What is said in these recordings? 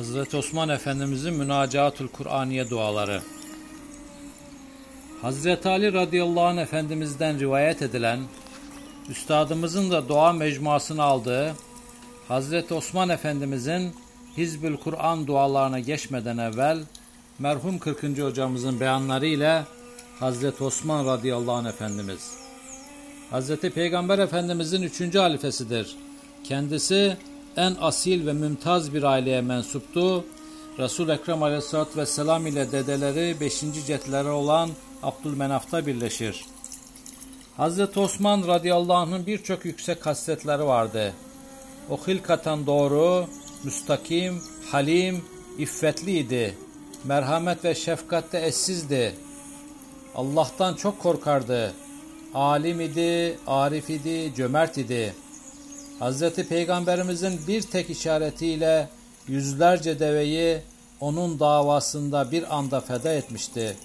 Hazreti Osman Efendimizin Münacaatül Kur'aniye duaları. Hazreti Ali radıyallahu anh Efendimiz'den rivayet edilen, Üstadımızın da dua mecmuasını aldığı, Hazreti Osman Efendimizin Hizbül Kur'an dualarına geçmeden evvel, merhum 40. hocamızın beyanları ile Hazreti Osman radıyallahu anh Efendimiz, Hazreti Peygamber Efendimizin üçüncü halifesidir. Kendisi en asil ve mümtaz bir aileye mensuptu. Resul Ekrem Aleyhisselatü Vesselam ile dedeleri 5. cetleri olan Abdülmenaf'ta birleşir. Hazreti Osman radıyallahu anh'ın birçok yüksek hasletleri vardı. O hilkaten doğru, müstakim, halim, iffetliydi. Merhamet ve şefkatte eşsizdi. Allah'tan çok korkardı. Alim idi, arif idi, cömert idi. Hazreti Peygamberimizin bir tek işaretiyle yüzlerce deveyi onun davasında bir anda feda etmişti.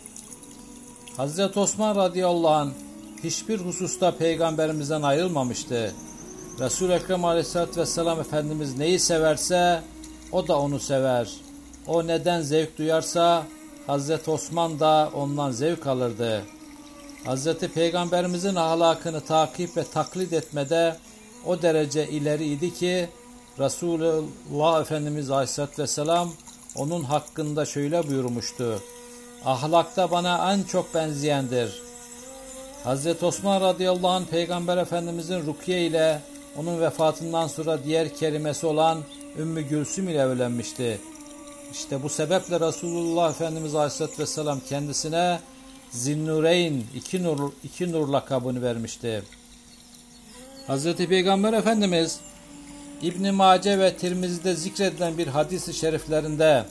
Hazreti Osman radıyallahu anh hiçbir hususta peygamberimizden ayrılmamıştı. Resul-i Ekrem aleyhissalatü vesselam Efendimiz neyi severse o da onu sever. O neden zevk duyarsa Hazreti Osman da ondan zevk alırdı. Hazreti Peygamberimizin ahlakını takip ve taklit etmede o derece ileriydi ki Resulullah Efendimiz Aleyhisselatü Vesselam onun hakkında şöyle buyurmuştu. Ahlakta bana en çok benzeyendir. Hazreti Osman radıyallahu anh Peygamber Efendimizin rukiye ile onun vefatından sonra diğer kelimesi olan Ümmü Gülsüm ile evlenmişti. İşte bu sebeple Resulullah Efendimiz Aleyhisselatü Vesselam kendisine Zinnureyn iki nur, iki nur lakabını vermişti. Hazreti Peygamber Efendimiz İbn Mace ve Tirmizi'de zikredilen bir hadis-i şeriflerinde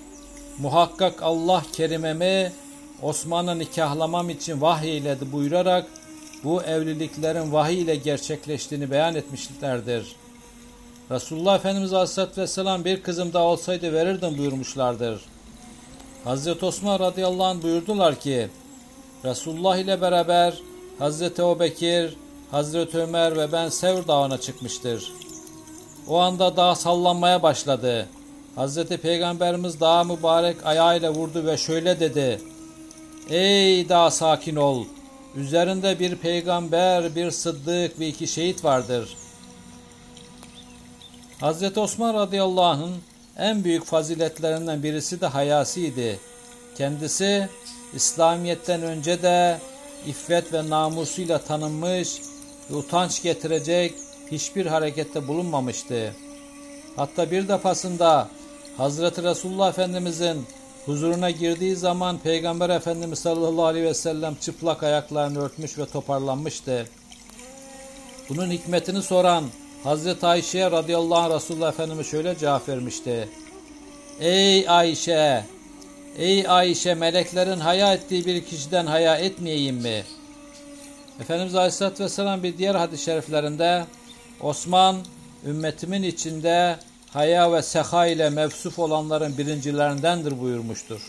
muhakkak Allah kerimemi Osman'ı nikahlamam için vahyeyledi buyurarak bu evliliklerin vahiy ile gerçekleştiğini beyan etmişlerdir. Resulullah Efendimiz Aleyhisselatü Vesselam bir kızım daha olsaydı verirdim buyurmuşlardır. Hazreti Osman radıyallahu anh buyurdular ki Resulullah ile beraber Hazreti Ebubekir, Hazreti Ömer ve ben Sevr Dağı'na çıkmıştır. O anda dağ sallanmaya başladı. Hazreti Peygamberimiz dağa mübarek ayağıyla vurdu ve şöyle dedi. Ey dağ sakin ol. Üzerinde bir peygamber, bir sıddık ve iki şehit vardır. Hazreti Osman radıyallahu anh'ın en büyük faziletlerinden birisi de hayasıydı. Kendisi İslamiyet'ten önce de iffet ve namusuyla tanınmış ve utanç getirecek hiçbir harekette bulunmamıştı. Hatta bir defasında Hazreti Resulullah Efendimizin huzuruna girdiği zaman Peygamber Efendimiz sallallahu aleyhi ve sellem çıplak ayaklarını örtmüş ve toparlanmıştı. Bunun hikmetini soran Hazreti Ayşe radıyallahu anh Resulullah Efendimiz şöyle cevap vermişti. Ey Ayşe! Ey Ayşe meleklerin haya ettiği bir kişiden haya etmeyeyim mi? Efendimiz Aleyhisselatü Vesselam bir diğer hadis-i şeriflerinde Osman ümmetimin içinde haya ve seha ile mevsuf olanların birincilerindendir buyurmuştur.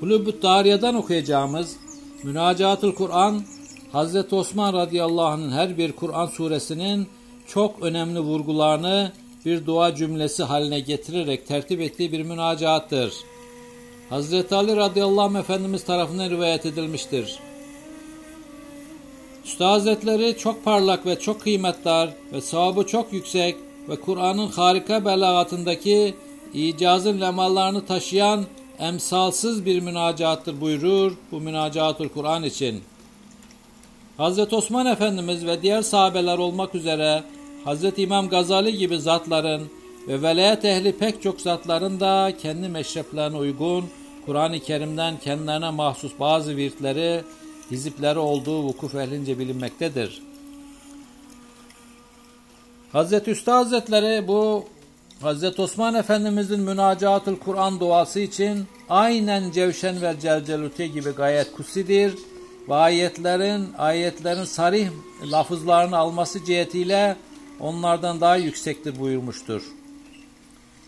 Kulübü Tariye'den okuyacağımız Münacaatül Kur'an Hazreti Osman radıyallahu anh'ın her bir Kur'an suresinin çok önemli vurgularını bir dua cümlesi haline getirerek tertip ettiği bir münacaattır. Hazreti Ali radıyallahu anh Efendimiz tarafından rivayet edilmiştir. Üstad Hazretleri çok parlak ve çok kıymetdar ve sahabı çok yüksek ve Kur'an'ın harika belagatındaki icazın lemallarını taşıyan emsalsız bir münacaattır buyurur bu münacaatul Kur'an için. Hazreti Osman Efendimiz ve diğer sahabeler olmak üzere Hazreti İmam Gazali gibi zatların ve velayet ehli pek çok zatların da kendi meşreplerine uygun Kur'an-ı Kerim'den kendilerine mahsus bazı virtleri, hizipleri olduğu vukuf ehlince bilinmektedir. Hazreti Üstad Hazretleri bu Hazreti Osman Efendimizin münacatül Kur'an duası için aynen Cevşen ve Celcelute gibi gayet kutsidir ve ayetlerin, ayetlerin sarih lafızlarını alması cihetiyle onlardan daha yüksektir buyurmuştur.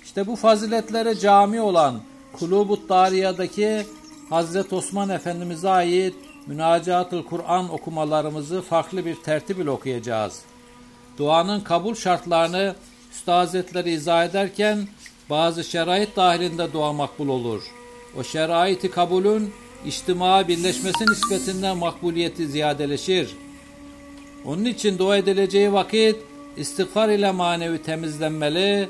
İşte bu faziletlere cami olan Kulubut Dariya'daki Hazreti Osman Efendimiz'e ait Münacatül Kur'an okumalarımızı farklı bir tertip ile okuyacağız. Duanın kabul şartlarını Üstad izah ederken bazı şerait dahilinde dua makbul olur. O şeraiti kabulün içtima birleşmesi nispetinden makbuliyeti ziyadeleşir. Onun için dua edileceği vakit istiğfar ile manevi temizlenmeli,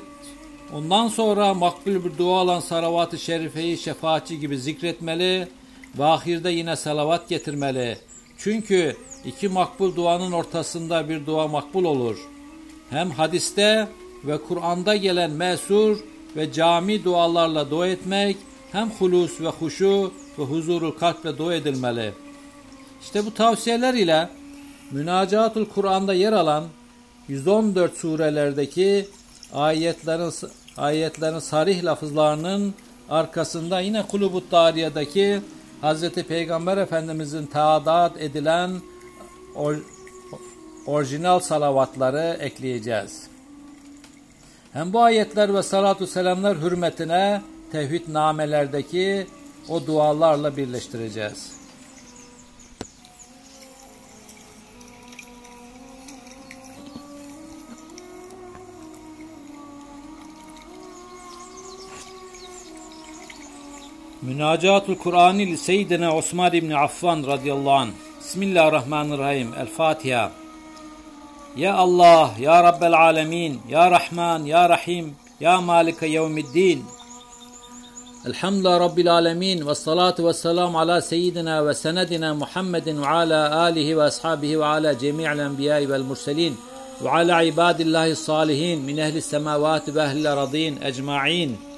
ondan sonra makbul bir dua olan salavat-ı şerifeyi şefaatçi gibi zikretmeli ve ahirde yine salavat getirmeli. Çünkü iki makbul duanın ortasında bir dua makbul olur. Hem hadiste ve Kur'an'da gelen mesur ve cami dualarla dua etmek hem hulus ve huşu ve huzurul kalple dua edilmeli. İşte bu tavsiyeler ile Münacatul Kur'an'da yer alan 114 surelerdeki ayetlerin ayetlerin sarih lafızlarının arkasında yine Kulubut Dariya'daki Hz. Peygamber Efendimizin taadat edilen or, orijinal salavatları ekleyeceğiz. Hem bu ayetler ve salatu selamlar hürmetine tevhid namelerdeki o dualarla birleştireceğiz. مناجات القرآن لسيدنا عثمان بن عفان رضي الله عنه بسم الله الرحمن الرحيم الفاتحة يا الله يا رب العالمين يا رحمن يا رحيم يا مالك يوم الدين الحمد لله رب العالمين والصلاة والسلام على سيدنا وسندنا محمد وعلى آله وأصحابه وعلى جميع الأنبياء والمرسلين وعلى عباد الله الصالحين من أهل السماوات وأهل الأرضين أجمعين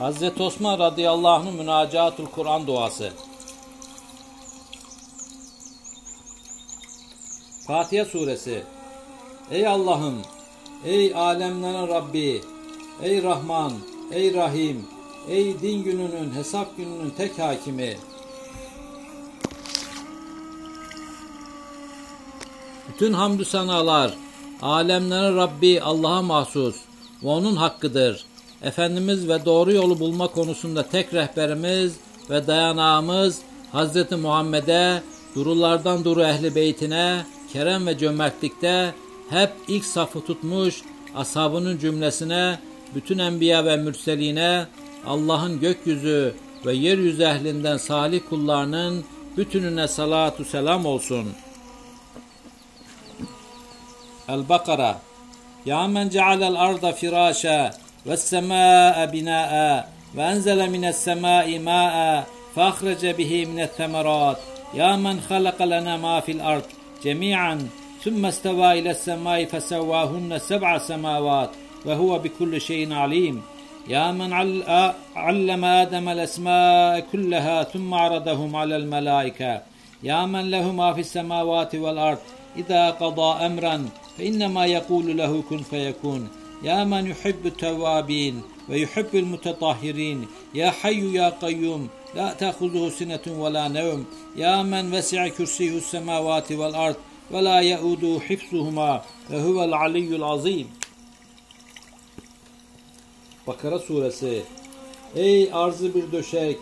Hazreti Osman radıyallahu anh'ın münacatul Kur'an duası. Fatiha suresi. Ey Allah'ım, ey alemlerin Rabbi, ey Rahman, ey Rahim, ey din gününün, hesap gününün tek hakimi. Bütün hamdü sanalar, alemlerin Rabbi Allah'a mahsus ve onun hakkıdır. Efendimiz ve doğru yolu bulma konusunda tek rehberimiz ve dayanağımız Hazreti Muhammed'e, durulardan duru ehli beytine, kerem ve cömertlikte hep ilk safı tutmuş ashabının cümlesine, bütün enbiya ve mürseline, Allah'ın gökyüzü ve yeryüzü ehlinden salih kullarının bütününe salatu selam olsun. El-Bakara Ya men cealel arda firâşa والسماء بناء وأنزل من السماء ماء فأخرج به من الثمرات. يا من خلق لنا ما في الأرض جميعا ثم استوى إلى السماء فسواهن سبع سماوات وهو بكل شيء عليم. يا من علم آدم الأسماء كلها ثم عرضهم على الملائكة. يا من له ما في السماوات والأرض إذا قضى أمرا فإنما يقول له كن فيكون. Ya men yuhibbu tevvabin ve yuhibbul mutatahirin. Ya hayyu ya kayyum. La ta'khuduhu sinetun ve la nevm. Ya men vesi'a kürsiyuhus semavati vel ard ve la yaudu hifzuhuma ve huvel aliyyul azim. Bakara suresi Ey arzı bir döşek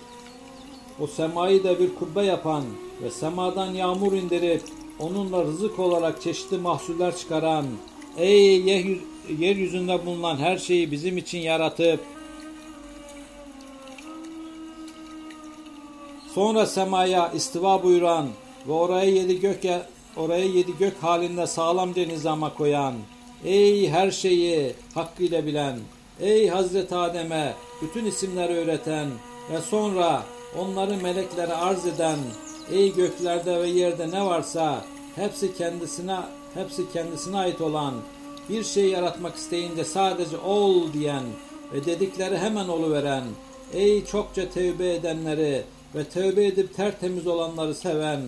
o semayı da bir kubbe yapan ve semadan yağmur indirip onunla rızık olarak çeşitli mahsuller çıkaran ey yehyüz yeryüzünde bulunan her şeyi bizim için yaratıp sonra semaya istiva buyuran ve oraya yedi gök oraya yedi gök halinde sağlamca nizama koyan ey her şeyi hakkıyla bilen ey Hazreti Adem'e bütün isimleri öğreten ve sonra onları meleklere arz eden ey göklerde ve yerde ne varsa hepsi kendisine hepsi kendisine ait olan bir şey yaratmak isteyince sadece ol diyen ve dedikleri hemen oluveren, ey çokça tevbe edenleri ve tövbe edip tertemiz olanları seven,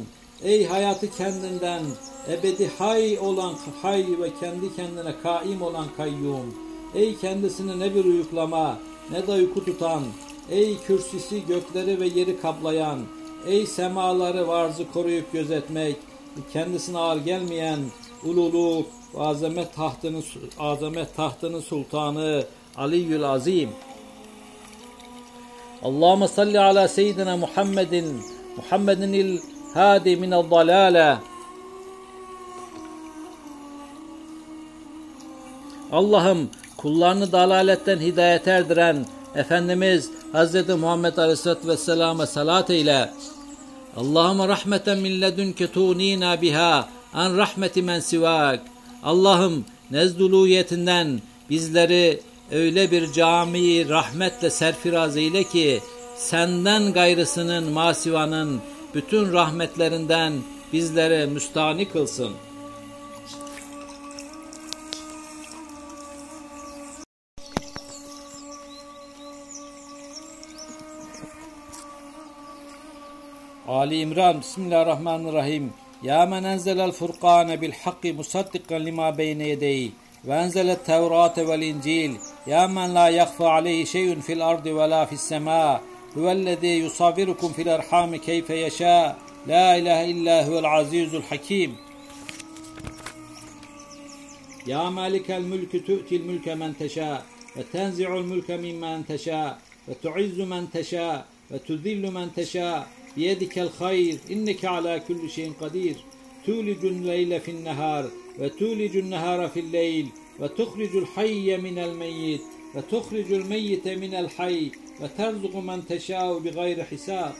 ey hayatı kendinden ebedi hay olan hay ve kendi kendine kaim olan kayyum, ey kendisini ne bir uyuklama ne de uyku tutan, ey kürsüsü gökleri ve yeri kaplayan, ey semaları varzı koruyup gözetmek, kendisine ağır gelmeyen ululuk, azamet tahtının azamet tahtının sultanı Ali Aliül Azim. Allahumme salli ala seyyidina Muhammedin Muhammedin il hadi min dalale. Allah'ım kullarını dalaletten hidayete erdiren Efendimiz Hz. Muhammed Aleyhisselatü Vesselam'a salat eyle. Allahümme rahmeten min ledünke tuğnina biha an rahmeti men sivak. Allah'ım nezduluyetinden bizleri öyle bir camiyi rahmetle serfiraz eyle ki senden gayrısının masivanın bütün rahmetlerinden bizlere müstani kılsın. Ali İmran Bismillahirrahmanirrahim. Ya men enzelel furkane bil hakki musaddikan lima beyne yedeyi ve enzelet tevrate vel incil. Ya men la yakfa aleyhi şeyun fil ardı ve la fis sema. Huvellezî yusavvirukum fil erhami keyfe yeşâ. La ilahe illa huvel azizul hakim. Ya malikel mülkü tu'til mülke men teşâ ve tenzi'ul mülke mimmen teşâ ve tu'izzu بيدك الخير إنك على كل شيء قدير. تولج الليل في النهار وتولج النهار في الليل وتخرج الحي من الميت وتخرج الميت من الحي وترزق من تشاء بغير حساب.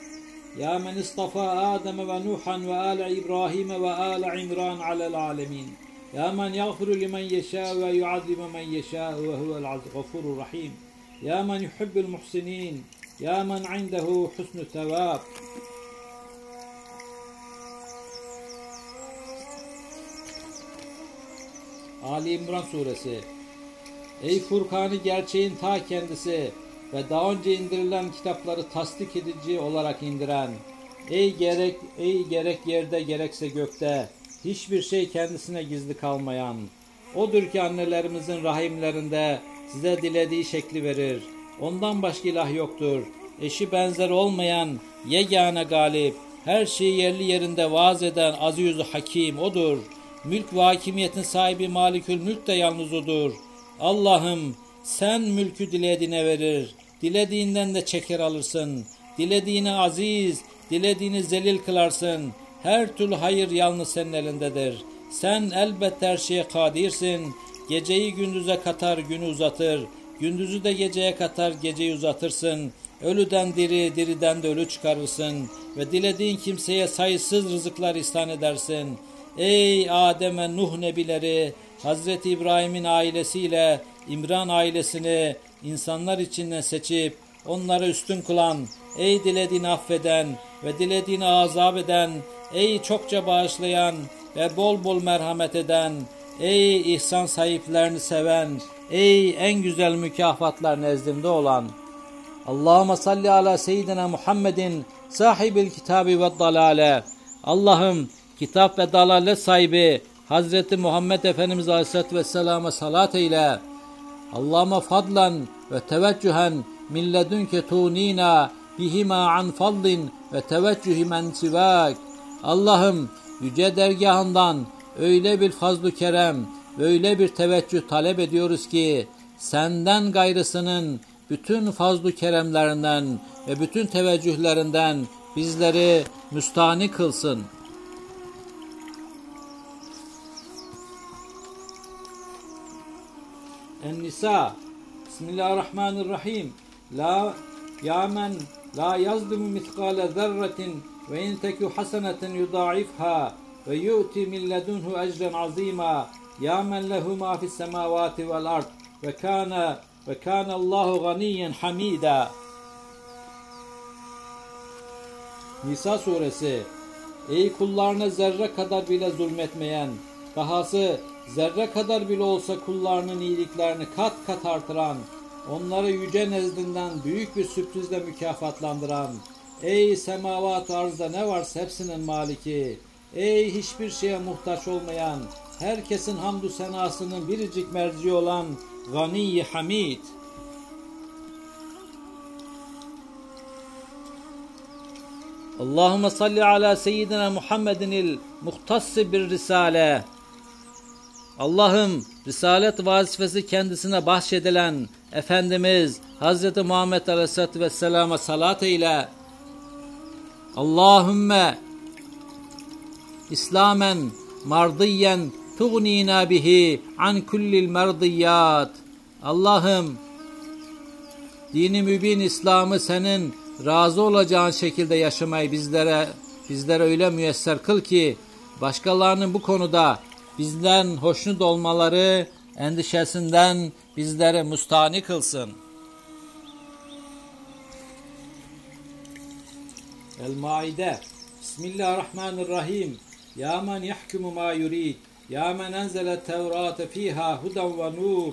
يا من اصطفى آدم ونوحا وآل إبراهيم وآل عمران على العالمين. يا من يغفر لمن يشاء ويعذب من يشاء وهو الغفور الرحيم. يا من يحب المحسنين Ya men indehu husnü sevab. Ali İmran suresi. Ey Furkan'ı gerçeğin ta kendisi ve daha önce indirilen kitapları tasdik edici olarak indiren, ey gerek ey gerek yerde gerekse gökte hiçbir şey kendisine gizli kalmayan, odur ki annelerimizin rahimlerinde size dilediği şekli verir.'' Ondan başka ilah yoktur. Eşi benzer olmayan yegane galip, her şeyi yerli yerinde vaaz eden aziz hakim odur. Mülk ve hakimiyetin sahibi malikül mülk de yalnız odur. Allah'ım sen mülkü dilediğine verir. Dilediğinden de çeker alırsın. Dilediğini aziz, dilediğini zelil kılarsın. Her türlü hayır yalnız senin elindedir. Sen elbette her şeye kadirsin. Geceyi gündüze katar, günü uzatır. Gündüzü de geceye katar, geceyi uzatırsın. Ölüden diri, diriden de ölü çıkarırsın. Ve dilediğin kimseye sayısız rızıklar ihsan edersin. Ey Adem'e Nuh nebileri, Hazreti İbrahim'in ailesiyle İmran ailesini insanlar içinden seçip onları üstün kılan, ey dilediğini affeden ve dilediğini azap eden, ey çokça bağışlayan ve bol bol merhamet eden, ey ihsan sahiplerini seven, ey en güzel mükafatlar nezdinde olan, Allahümme salli ala seyyidina Muhammedin sahibil kitabi ve dalale. Allah'ım kitap ve dalalet sahibi Hazreti Muhammed Efendimiz Aleyhisselatü Vesselam'a salat eyle. Allah'ıma fadlan ve teveccühen min ledünke tunina bihima an fadlin ve teveccühi men sivak. Allah'ım yüce dergahından öyle bir fazlu kerem, Böyle bir teveccüh talep ediyoruz ki senden gayrısının bütün fazlu keremlerinden ve bütün teveccühlerinden bizleri müstani kılsın. En-Nisa Bismillahirrahmanirrahim La ya men la yazlimu mitkale zerretin ve in teku hasenetin yudaifha ve yu'ti min ledunhu ecren azima ya men lehu ma fis semavati vel ard ve kana ve kana Allahu ganiyen hamida. Nisa suresi Ey kullarına zerre kadar bile zulmetmeyen, dahası zerre kadar bile olsa kullarının iyiliklerini kat kat artıran, onları yüce nezdinden büyük bir sürprizle mükafatlandıran, ey semavat arzda ne varsa hepsinin maliki, ey hiçbir şeye muhtaç olmayan, herkesin hamdü senasının biricik merci olan Gani Hamid. Allahümme salli ala seyyidina Muhammedin il muhtassi bir risale. Allah'ım Risalet vazifesi kendisine bahşedilen Efendimiz Hz. Muhammed Aleyhisselatü Vesselam'a salat eyle. Allahümme İslamen mardiyen tugnina bihi an kullil merdiyat. Allah'ım dini mübin İslam'ı senin razı olacağın şekilde yaşamayı bizlere bizlere öyle müyesser kıl ki başkalarının bu konuda bizden hoşnut olmaları endişesinden bizleri mustani kılsın. El-Maide Bismillahirrahmanirrahim Ya men yahkumu ma yurid Ya men enzele tevrate fiha huden ve nur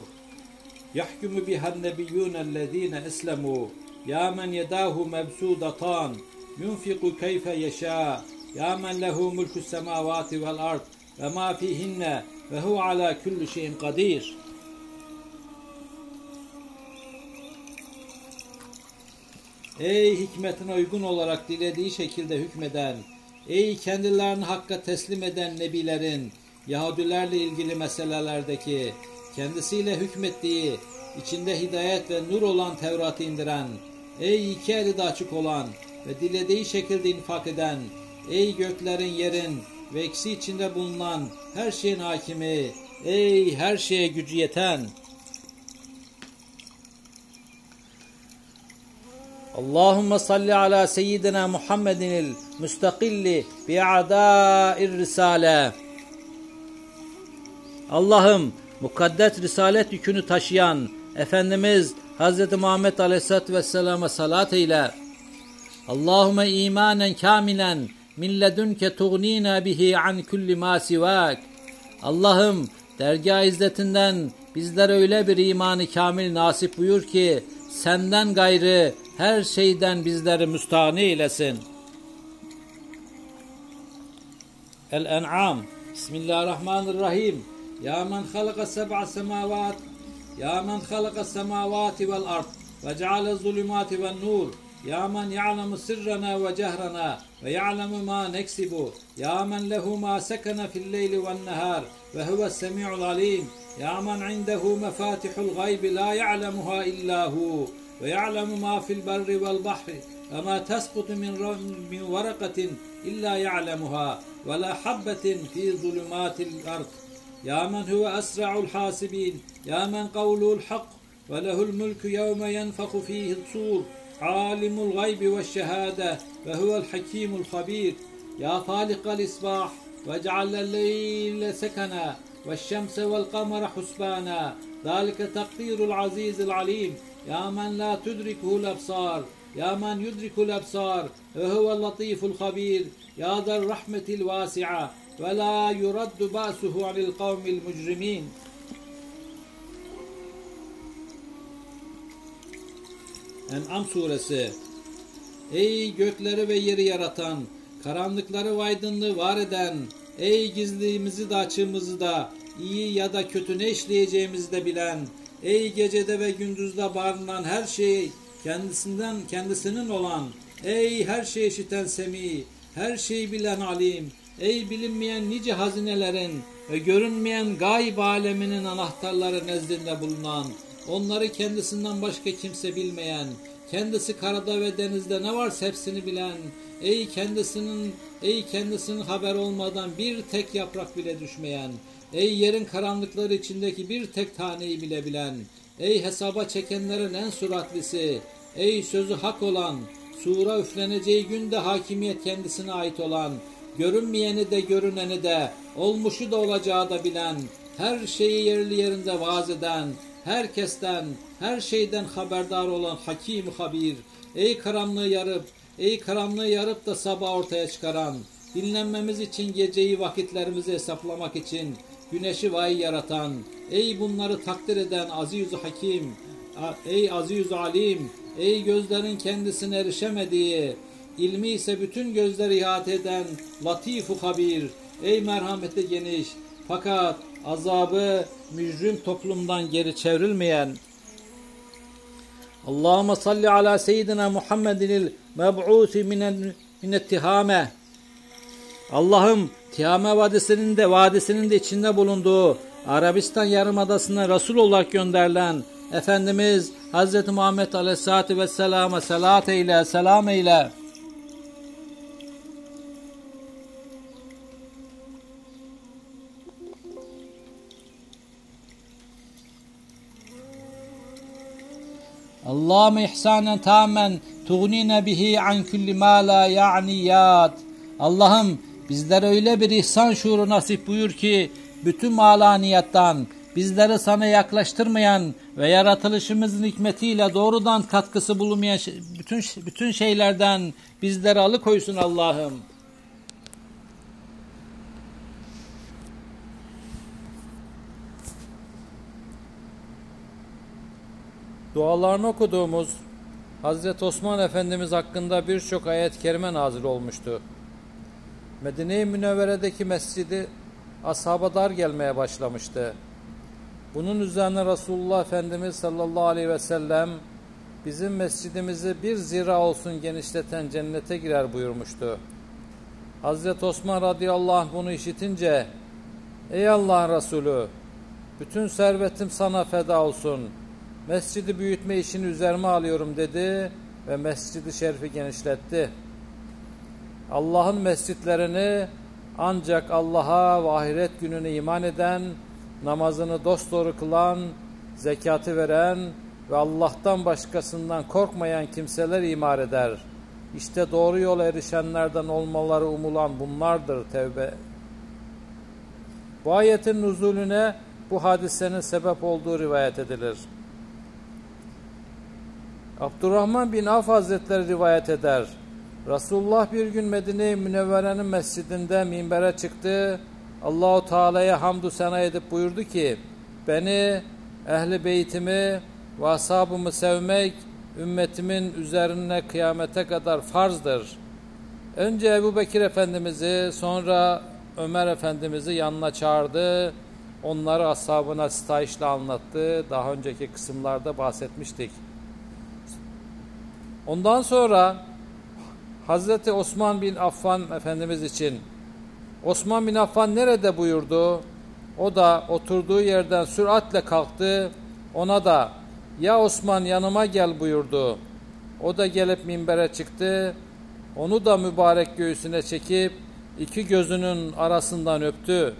Yahkumu biha nebiyyûnellezîne eslemû. Ya men yedâhu mebsûdatan. Yunfiku keyfe yeşâ. Ya men lehu mulku semâvâti vel ard. Ve ma fihinne ve hu ala kulli şeyin kadir. Ey hikmetine uygun olarak dilediği şekilde hükmeden, ey kendilerini hakka teslim eden nebilerin, Yahudilerle ilgili meselelerdeki, kendisiyle hükmettiği, içinde hidayet ve nur olan Tevrat'ı indiren, ey iki eli de açık olan ve dilediği şekilde infak eden, ey göklerin yerin, ve eksi içinde bulunan her şeyin hakimi, ey her şeye gücü yeten, Allahümme salli ala seyyidina Muhammedinil müstakilli bi'adâir risale. Allah'ım mukaddes risalet yükünü taşıyan Efendimiz Hz. Muhammed Aleyhisselatü Vesselam'a salat eyle. Allahümme imanen kamilen min ledunke tuğnina bihi an kulli ma sivak. Allah'ım dergah izzetinden bizlere öyle bir imanı kamil nasip buyur ki senden gayrı her şeyden bizleri müstahni eylesin. El-En'am Bismillahirrahmanirrahim Seb'a semavat Ya men halaka semavati vel ard ve ceale zulümati vel nur يا من يعلم سرنا وجهرنا ويعلم ما نكسب يا من له ما سكن في الليل والنهار وهو السميع العليم يا من عنده مفاتح الغيب لا يعلمها إلا هو ويعلم ما في البر والبحر وما تسقط من من ورقة إلا يعلمها ولا حبة في ظلمات الأرض. يا من هو أسرع الحاسبين يا من قوله الحق وله الملك يوم ينفخ فيه الصور عالم الغيب والشهادة وهو الحكيم الخبير. يا خالق الإصباح واجعل الليل سكنا والشمس والقمر حسبانا. ذلك تقدير العزيز العليم. يا من لا تدركه الأبصار يا من يدرك الأبصار وهو اللطيف الخبير. يا ذا الرحمة الواسعة. ve la yuraddu ba'suhu anil kavmil mujrimin. En'am suresi Ey gökleri ve yeri yaratan, karanlıkları ve aydınlığı var eden, ey gizliğimizi de açığımızı da, iyi ya da kötü ne işleyeceğimizi de bilen, ey gecede ve gündüzde barınan her şey kendisinden kendisinin olan, ey her şeyi işiten semi, her şeyi bilen alim, ey bilinmeyen nice hazinelerin ve görünmeyen gayb aleminin anahtarları nezdinde bulunan, Onları kendisinden başka kimse bilmeyen, kendisi karada ve denizde ne varsa hepsini bilen, ey kendisinin ey kendisinin haber olmadan bir tek yaprak bile düşmeyen, ey yerin karanlıkları içindeki bir tek taneyi bile bilen, ey hesaba çekenlerin en suratlisi, ey sözü hak olan, sura üfleneceği günde hakimiyet kendisine ait olan, görünmeyeni de görüneni de, olmuşu da olacağı da bilen, her şeyi yerli yerinde vaaz eden, herkesten, her şeyden haberdar olan Hakim Habir, ey karanlığı yarıp, ey karanlığı yarıp da sabah ortaya çıkaran, dinlenmemiz için geceyi vakitlerimizi hesaplamak için güneşi vay yaratan, ey bunları takdir eden aziz Hakim, ey aziz Alim, ey gözlerin kendisine erişemediği, ilmi ise bütün gözleri ihate eden Latif-u Habir, ey merhameti geniş, fakat azabı mücrim toplumdan geri çevrilmeyen Allahümme salli ala seyyidina Muhammedinil meb'usi min ettihame Allah'ım Tihame Vadisi'nin de vadisinin de içinde bulunduğu Arabistan Yarımadası'na Resul olarak gönderilen Efendimiz Hz. Muhammed Aleyhisselatü Vesselam'a selat eyle, selam eyle. Allahümme ihsanen tamen tuğnine bihi an kulli ma la ya'niyat. Allah'ım bizlere öyle bir ihsan şuuru nasip buyur ki bütün malaniyattan bizleri sana yaklaştırmayan ve yaratılışımızın hikmetiyle doğrudan katkısı bulunmayan bütün bütün şeylerden bizleri alıkoysun Allah'ım. Dualarını okuduğumuz Hazreti Osman Efendimiz hakkında birçok ayet-i kerime nazil olmuştu. Medine-i Münevvere'deki mescidi ashaba dar gelmeye başlamıştı. Bunun üzerine Resulullah Efendimiz sallallahu aleyhi ve sellem bizim mescidimizi bir zira olsun genişleten cennete girer buyurmuştu. Hazreti Osman radıyallahu anh bunu işitince Ey Allah'ın Resulü bütün servetim sana feda olsun. Mescidi büyütme işini üzerime alıyorum dedi ve mescidi şerifi genişletti. Allah'ın mescitlerini ancak Allah'a ve ahiret gününe iman eden, namazını dosdoğru kılan, zekatı veren ve Allah'tan başkasından korkmayan kimseler imar eder. İşte doğru yola erişenlerden olmaları umulan bunlardır tevbe. Bu ayetin nuzulüne bu hadisenin sebep olduğu rivayet edilir. Abdurrahman bin Af Hazretleri rivayet eder. Resulullah bir gün Medine-i Münevvere'nin mescidinde minbere çıktı. Allahu Teala'ya hamdü sena edip buyurdu ki: Beni, ehli beytimi ve ashabımı sevmek ümmetimin üzerine kıyamete kadar farzdır. Önce Ebu Bekir Efendimiz'i sonra Ömer Efendimiz'i yanına çağırdı. Onları ashabına sitayişle anlattı. Daha önceki kısımlarda bahsetmiştik. Ondan sonra Hazreti Osman bin Affan Efendimiz için Osman bin Affan nerede buyurdu? O da oturduğu yerden süratle kalktı. Ona da ya Osman yanıma gel buyurdu. O da gelip minbere çıktı. Onu da mübarek göğsüne çekip iki gözünün arasından öptü.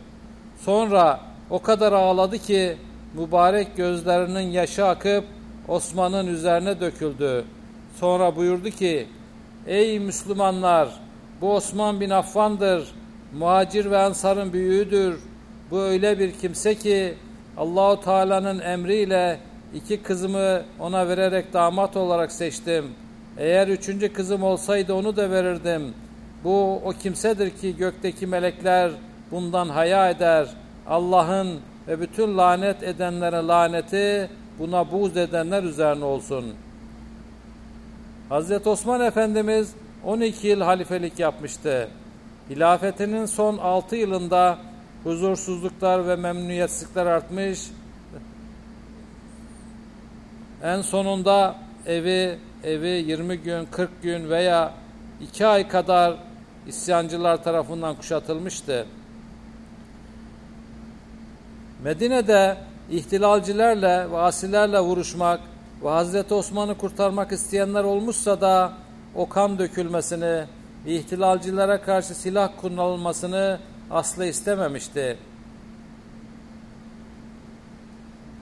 Sonra o kadar ağladı ki mübarek gözlerinin yaşı akıp Osman'ın üzerine döküldü. Sonra buyurdu ki Ey Müslümanlar bu Osman bin Affan'dır. Muhacir ve Ansar'ın büyüğüdür. Bu öyle bir kimse ki Allahu Teala'nın emriyle iki kızımı ona vererek damat olarak seçtim. Eğer üçüncü kızım olsaydı onu da verirdim. Bu o kimsedir ki gökteki melekler bundan haya eder. Allah'ın ve bütün lanet edenlere laneti buna buğz edenler üzerine olsun.'' Hazreti Osman Efendimiz 12 yıl halifelik yapmıştı. Hilafetinin son 6 yılında huzursuzluklar ve memnuniyetsizlikler artmış. En sonunda evi evi 20 gün, 40 gün veya 2 ay kadar isyancılar tarafından kuşatılmıştı. Medine'de ihtilalcilerle ve asilerle vuruşmak ve Hazreti Osman'ı kurtarmak isteyenler olmuşsa da o kan dökülmesini, ihtilalcilere karşı silah kullanılmasını asla istememişti.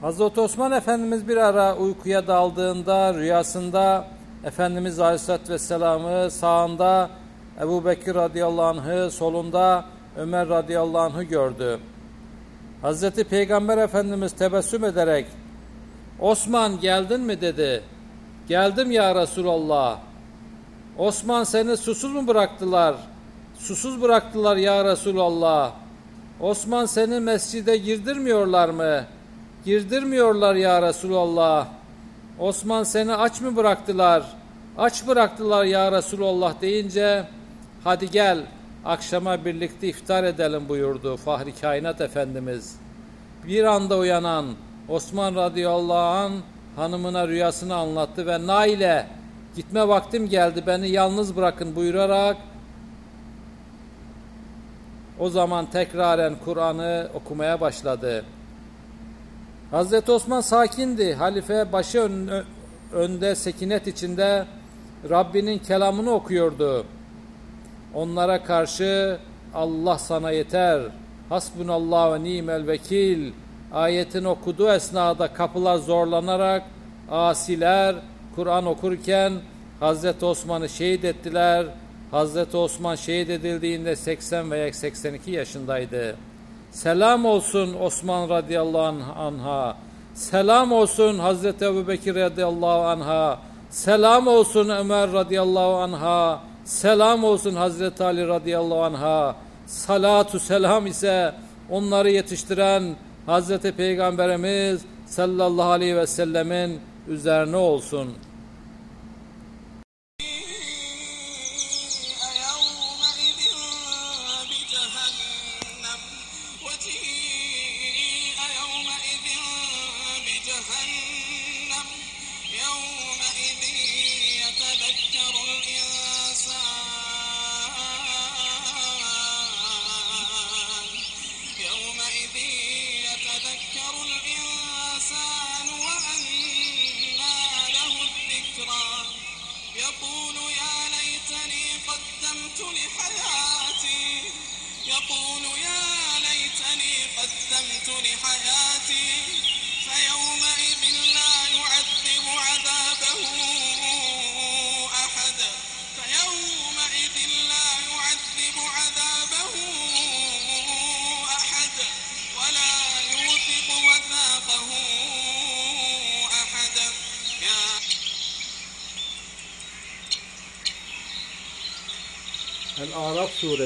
Hazreti Osman Efendimiz bir ara uykuya daldığında rüyasında Efendimiz Aleyhisselatü Vesselam'ı sağında Ebu Bekir radıyallahu anh'ı solunda Ömer radıyallahu anh'ı gördü. Hazreti Peygamber Efendimiz tebessüm ederek Osman geldin mi dedi. Geldim ya Resulallah. Osman seni susuz mu bıraktılar? Susuz bıraktılar ya Resulallah. Osman seni mescide girdirmiyorlar mı? Girdirmiyorlar ya Resulallah. Osman seni aç mı bıraktılar? Aç bıraktılar ya Resulallah deyince hadi gel akşama birlikte iftar edelim buyurdu Fahri Kainat Efendimiz. Bir anda uyanan Osman radıyallahu an hanımına rüyasını anlattı ve Naile gitme vaktim geldi beni yalnız bırakın buyurarak o zaman tekraren Kur'an'ı okumaya başladı. Hazreti Osman sakindi. Halife başı ön- önde sekinet içinde Rabbinin kelamını okuyordu. Onlara karşı Allah sana yeter. Hasbunallah ve nimel vekil. Ayetini okuduğu esnada kapılar zorlanarak asiler Kur'an okurken Hazreti Osman'ı şehit ettiler. Hazreti Osman şehit edildiğinde 80 veya 82 yaşındaydı. Selam olsun Osman radıyallahu anh- anha. Selam olsun Hazreti Ebubekir radıyallahu anha. Selam olsun Ömer radıyallahu anha. Selam olsun Hazreti Ali radıyallahu anha. Salatu selam ise onları yetiştiren Hazreti Peygamberimiz sallallahu aleyhi ve sellemin üzerine olsun.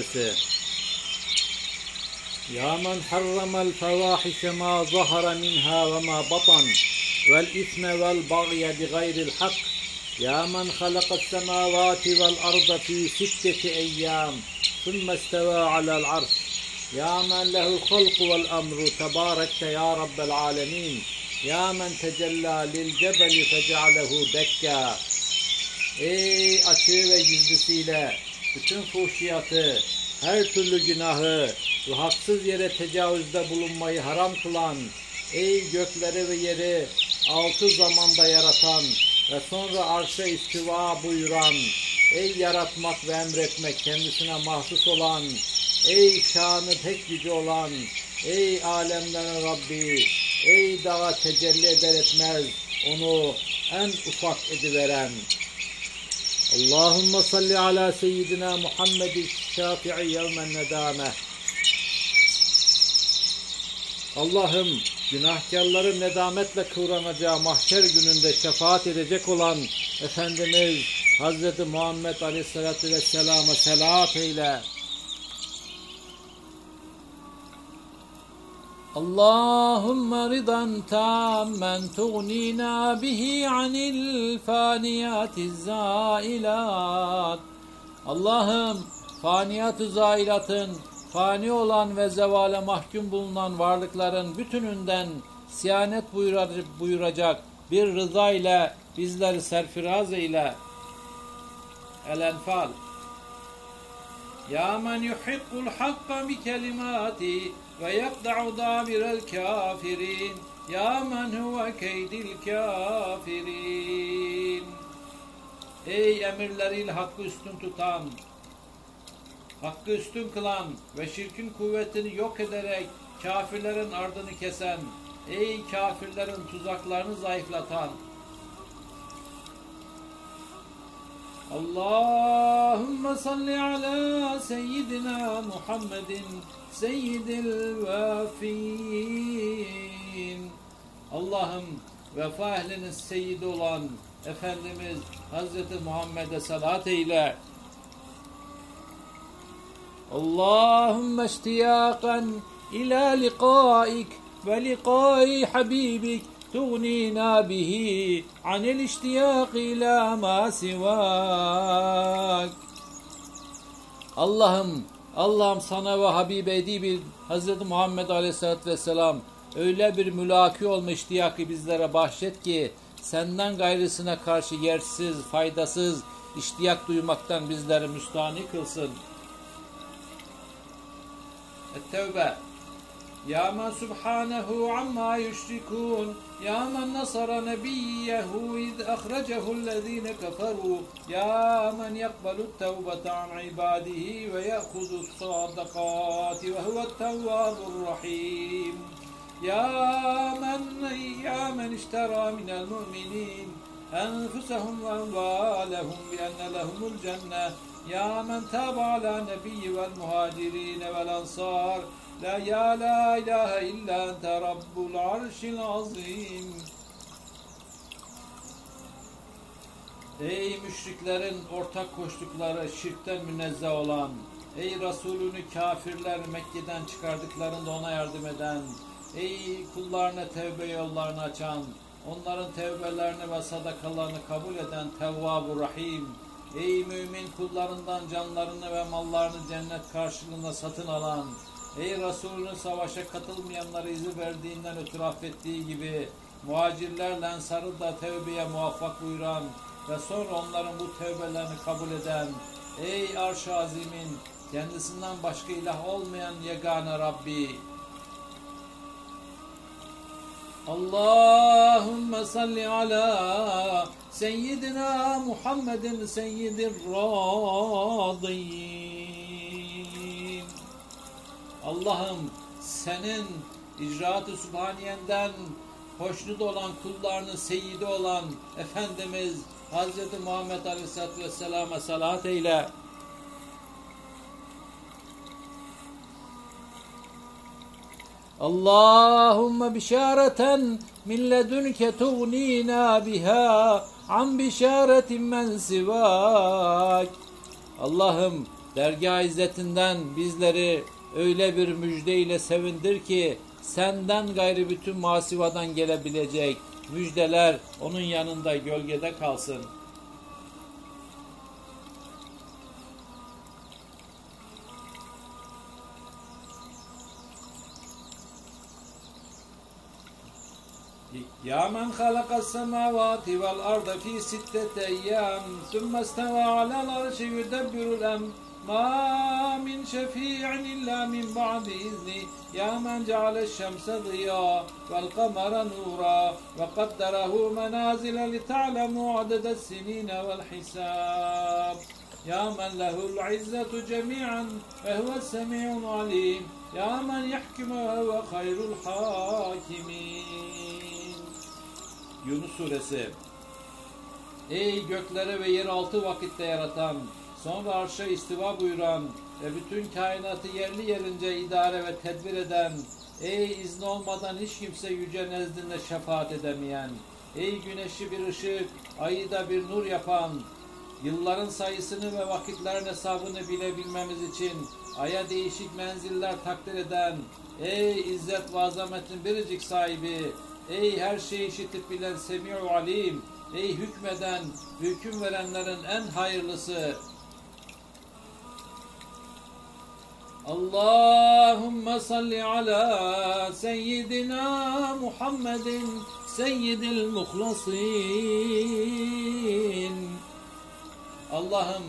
suresi Ya men harramel fevahişe ma zahara minha ve ma batan vel isme vel bagye bi gayril hak Ya men halakas semavati vel arda fi sitteti eyyam ثم استوى على العرش يا من له الخلق والأمر تباركت يا رب العالمين يا من تجلى للجبل فجعله دكا Ey açığı ve gizlisiyle bütün fuhşiyatı, her türlü günahı ve haksız yere tecavüzde bulunmayı haram kılan, ey gökleri ve yeri altı zamanda yaratan ve sonra arşa istiva buyuran, ey yaratmak ve emretmek kendisine mahsus olan, ey şanı pek gücü olan, ey alemlerin Rabbi, ey dağa tecelli eder etmez onu en ufak ediveren. Allahümme salli ala seyyidina Muhammedin şafi'i yevmen nedame. Allah'ım günahkarları nedametle kıvranacağı mahşer gününde şefaat edecek olan Efendimiz Hz. Muhammed Aleyhisselatü Vesselam'a selat eyle. Allahümme ridan tammen tuğnina bihi anil faniyatiz zailat. Allah'ım faniyat-ı zailatın, fani olan ve zevale mahkum bulunan varlıkların bütününden siyanet buyuracak, buyuracak bir rıza ile bizleri serfiraz ile El-Enfal. Ya men yuhibbul hakka bi kelimati ve yakda'u dabirel kafirin. Ya men huve keydil kafirin. Ey emirleriyle hakkı üstün tutan hakkı üstün kılan ve şirkin kuvvetini yok ederek kafirlerin ardını kesen, ey kafirlerin tuzaklarını zayıflatan, Allahümme salli ala seyyidina Muhammedin seyyidil vefin. Allah'ım vefa ehlinin seyyidi olan Efendimiz Hazreti Muhammed'e salat eyle. Allahümme iştiyakan ila liqaik ve liqai habibik تغنينا به عن الاشتياق إلى ما سواك Allah'ım Allah'ım sana ve Habibe Edibil Hazreti Muhammed Aleyhisselatü Vesselam öyle bir mülaki olma iştiyakı bizlere bahşet ki senden gayrısına karşı yersiz, faydasız iştiyak duymaktan bizleri müstahni kılsın. Et-Tevbe يا من سبحانه عما يشركون يا من نصر نبيه إذ أخرجه الذين كفروا يا من يقبل التوبة عن عباده ويأخذ الصدقات وهو التواب الرحيم. يا من يا من اشترى من المؤمنين أنفسهم وأموالهم بأن لهم الجنة يا من تاب على النبي والمهاجرين والأنصار لا يا لا إله إلا أنت رب العرش العظيم Ey müşriklerin ortak koştukları şirkten münezzeh olan, ey Resulünü kafirler Mekke'den çıkardıklarında ona yardım eden, ey kullarına tevbe yollarını açan, onların tevbelerini ve sadakalarını kabul eden Tevvab-ı Rahim, ey mümin kullarından canlarını ve mallarını cennet karşılığında satın alan, ey Resulünün savaşa katılmayanlara izin verdiğinden ötürü affettiği gibi, muhacirlerle ensarı da tevbeye muvaffak buyuran, ve sonra onların bu tövbelerini kabul eden ey arş-ı azimin kendisinden başka ilah olmayan yegane Rabbi Allahümme salli ala seyyidina Muhammedin seyyidir radiyyin Allah'ım senin icraat-ı sübhaniyenden hoşnut olan kullarının seyyidi olan Efendimiz Hz. Muhammed Aleyhisselatü Vesselam'a salat eyle. Allahümme bişareten min ledünke tuğnina biha an bişaretin men sivak. Allah'ım dergah izzetinden bizleri öyle bir müjdeyle sevindir ki senden gayrı bütün masivadan gelebilecek müjdeler onun yanında gölgede kalsın. يا من خلق السماوات والأرض في ستة أيام ثم استوى على العرش يدبر الأمر. ما من شفيع إلا من بعد إذنه. يا من جعل الشمس ضياء والقمر نورا وقدره منازل لتعلموا عدد السنين والحساب. يا من له العزة جميعا وهو السميع العليم. يا من يحكم وهو خير الحاكمين. Yunus Suresi. Ey gökleri ve yeraltı vakitte yaratan, sonra arşa istiva buyuran ve bütün kainatı yerli yerince idare ve tedbir eden, ey izni olmadan hiç kimse yüce nezdinde şefaat edemeyen, ey güneşi bir ışık, ayı da bir nur yapan, yılların sayısını ve vakitlerin hesabını bilebilmemiz için aya değişik menziller takdir eden, ey izzet ve azametin biricik sahibi, ey her şeyi işitip bilen Semi'u Alim, ey hükmeden, hüküm verenlerin en hayırlısı, Allahümme salli ala seyyidina Muhammedin seyyidil muhlasin. Allah'ım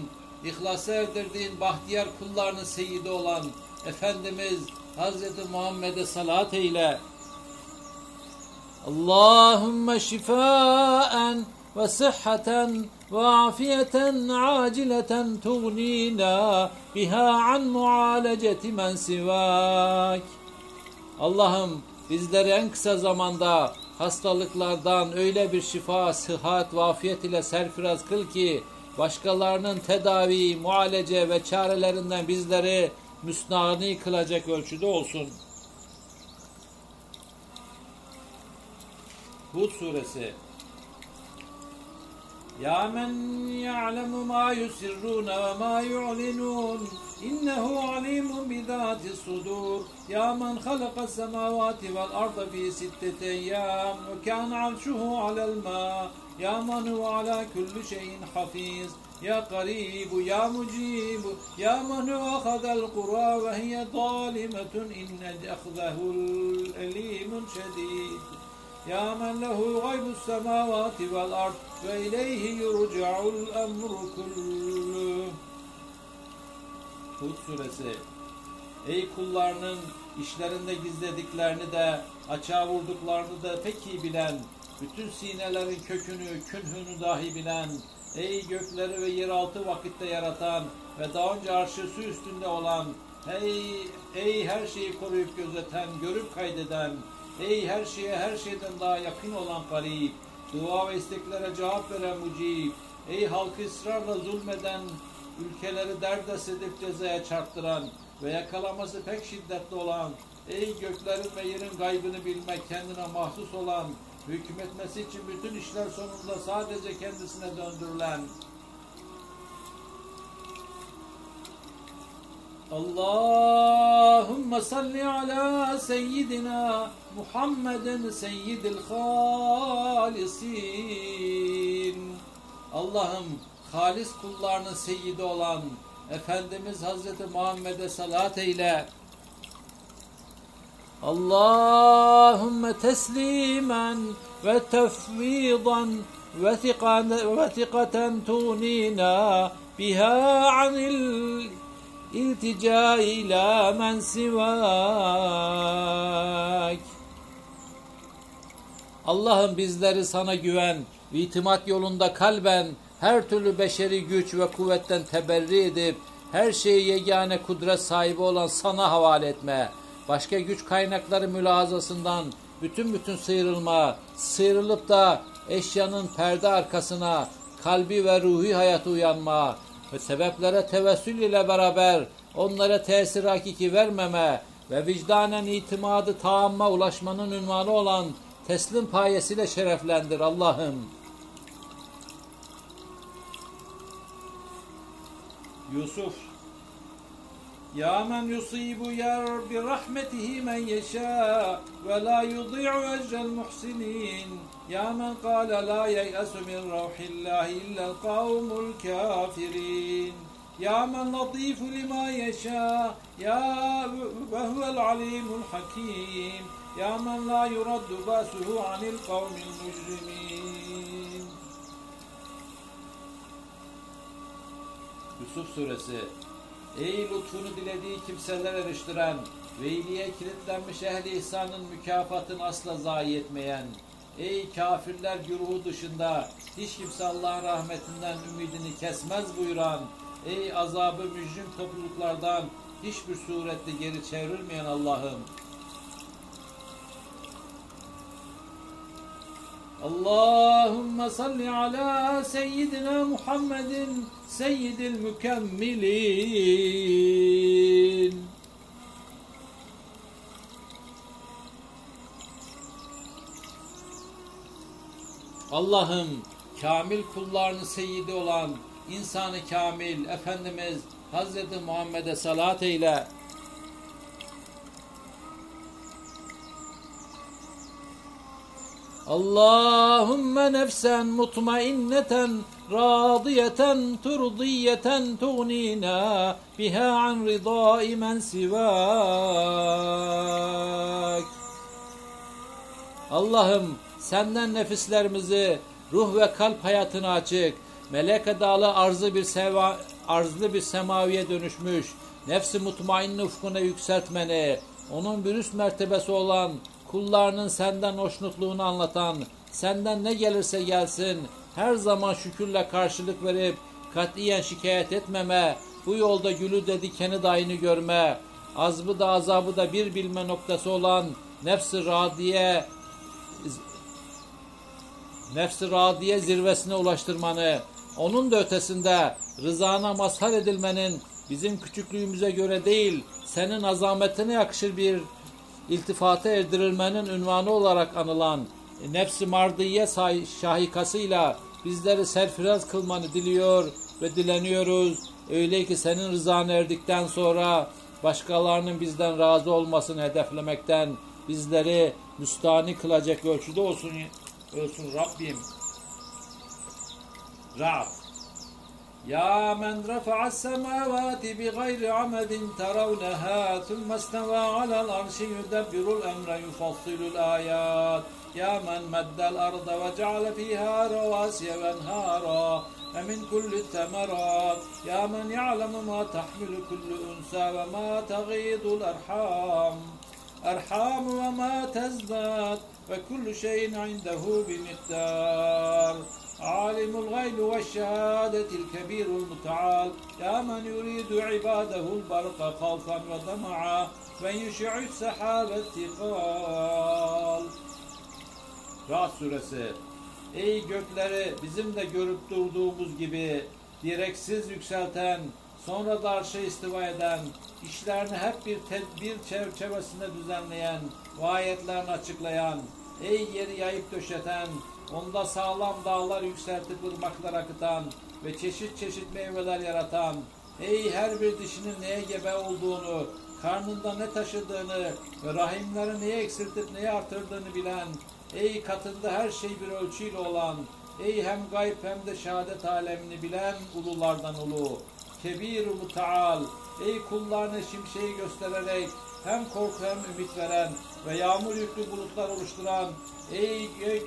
ihlasa erdirdiğin bahtiyar kullarının seyyidi olan Efendimiz Hazreti Muhammed'e salat eyle. Allahümme şifaen ve sıhhaten ve afiyeten acileten tuğnina biha an mualeceti men sivak. Allah'ım en kısa zamanda hastalıklardan öyle bir şifa, sıhhat ve afiyet ile serfiraz kıl ki başkalarının tedavi, mualece ve çarelerinden bizleri müstahni kılacak ölçüde olsun. Hud suresi يا من يعلم ما يسرون وما يعلنون إنه عليم بذات الصدور يا من خلق السماوات والأرض في ستة أيام وكان عرشه على الماء يا من هو على كل شيء حفيظ يا قريب يا مجيب يا من هو أخذ القرى وهي ظالمة إن أخذه الأليم شديد ya men lehu gaybus semavati vel ard ve ileyhi yurca'ul emru kullu. Hud suresi Ey kullarının işlerinde gizlediklerini de açığa vurduklarını da pek iyi bilen, bütün sinelerin kökünü, künhünü dahi bilen, ey gökleri ve yeraltı vakitte yaratan ve daha önce arşı su üstünde olan, ey, ey her şeyi koruyup gözeten, görüp kaydeden, ey her şeye her şeyden daha yakın olan garip, dua ve isteklere cevap veren mucib, ey halkı ısrarla zulmeden, ülkeleri derdest edip cezaya çarptıran ve yakalaması pek şiddetli olan, ey göklerin ve yerin gaybını bilmek kendine mahsus olan, hükmetmesi için bütün işler sonunda sadece kendisine döndürülen, Allahümme salli ala seyyidina Muhammeden seyyidil halisin. Allah'ım halis kullarının seyyidi olan Efendimiz Hazreti Muhammed'e salat eyle. Allahümme teslimen ve tefvidan ve thiqaten tunina biha anil iltica ila men sivak. Allah'ım bizleri sana güven, ve itimat yolunda kalben her türlü beşeri güç ve kuvvetten teberri edip her şeyi yegane kudret sahibi olan sana havale etme. Başka güç kaynakları mülahazasından bütün bütün sıyrılma, sıyrılıp da eşyanın perde arkasına kalbi ve ruhi hayatı uyanma ve sebeplere tevessül ile beraber onlara tesir hakiki vermeme ve vicdanen itimadı taamma ulaşmanın ünvanı olan teslim payesiyle şereflendir Allah'ım. Yusuf Ya men yusibu yer bi rahmetihi men yeşâ ve la yudî'u ecrel muhsinin Ya men kâle la yeyasu min ravhillahi illel kavmul kafirin Ya men latifu lima yeşâ Ya ve huvel alimul hakim Ya men la yuraddu basuhu anil kavmil mücrimin. Yusuf suresi. Ey lütfunu dilediği kimseler eriştiren ve iyiliğe kilitlenmiş ehli ihsanın mükafatını asla zayi etmeyen, ey kafirler güruhu dışında hiç kimse Allah'ın rahmetinden ümidini kesmez buyuran, ey azabı mücrim topluluklardan hiçbir surette geri çevrilmeyen Allah'ım, Allahümme salli ala seyyidina Muhammedin seyyidil mükemmilin. Allah'ım kamil kullarının seyyidi olan insanı kamil Efendimiz Hazreti Muhammed'e salat eyle. Allahümme nefsen mutmainneten radiyeten turdiyeten tuğnina biha an ridai men sivak. Allah'ım senden nefislerimizi ruh ve kalp hayatına açık, melek edalı arzı bir seva, arzlı bir semaviye dönüşmüş, nefsi mutmainni ufkuna yükseltmeni, onun bir üst mertebesi olan kullarının senden hoşnutluğunu anlatan, senden ne gelirse gelsin, her zaman şükürle karşılık verip katiyen şikayet etmeme, bu yolda gülü de dikeni de aynı görme, azbı da azabı da bir bilme noktası olan nefsi radiye nefsi radiye zirvesine ulaştırmanı, onun da ötesinde rızana mazhar edilmenin bizim küçüklüğümüze göre değil, senin azametine yakışır bir iltifata erdirilmenin ünvanı olarak anılan nefsi mardiye şahikasıyla bizleri serfiraz kılmanı diliyor ve dileniyoruz. Öyle ki senin rızanı erdikten sonra başkalarının bizden razı olmasını hedeflemekten bizleri müstahni kılacak ölçüde olsun, olsun Rabbim. Rab. يا من رفع السماوات بغير عمد ترونها ثم استوى على العرش يدبر الأمر يفصل الآيات يا من مد الأرض وجعل فيها رواسي وأنهارا ومن كل الثمرات يا من يعلم ما تحمل كل أنثى وما تغيض الأرحام أرحام وما تزداد وكل شيء عنده بمقدار عالم الغيب والشهادة الكبير المتعال يا من يريد عباده البرق خوفا ودمعا وينشع السحاب الثقال Rahat suresi Ey gökleri bizim de görüp durduğumuz gibi direksiz yükselten, sonra da arşa istiva eden, işlerini hep bir tedbir çerçevesinde düzenleyen, ve ayetlerini açıklayan, ey yeri yayıp döşeten, onda sağlam dağlar yükseltip ırmaklar akıtan ve çeşit çeşit meyveler yaratan, ey her bir dişinin neye gebe olduğunu, karnında ne taşıdığını ve rahimleri neye eksiltip neye artırdığını bilen, ey katında her şey bir ölçüyle olan, ey hem gayb hem de şehadet alemini bilen ululardan ulu, kebir mutaal, ey kullarını şimşeği göstererek hem korku hem ümit veren ve yağmur yüklü bulutlar oluşturan, ey gök,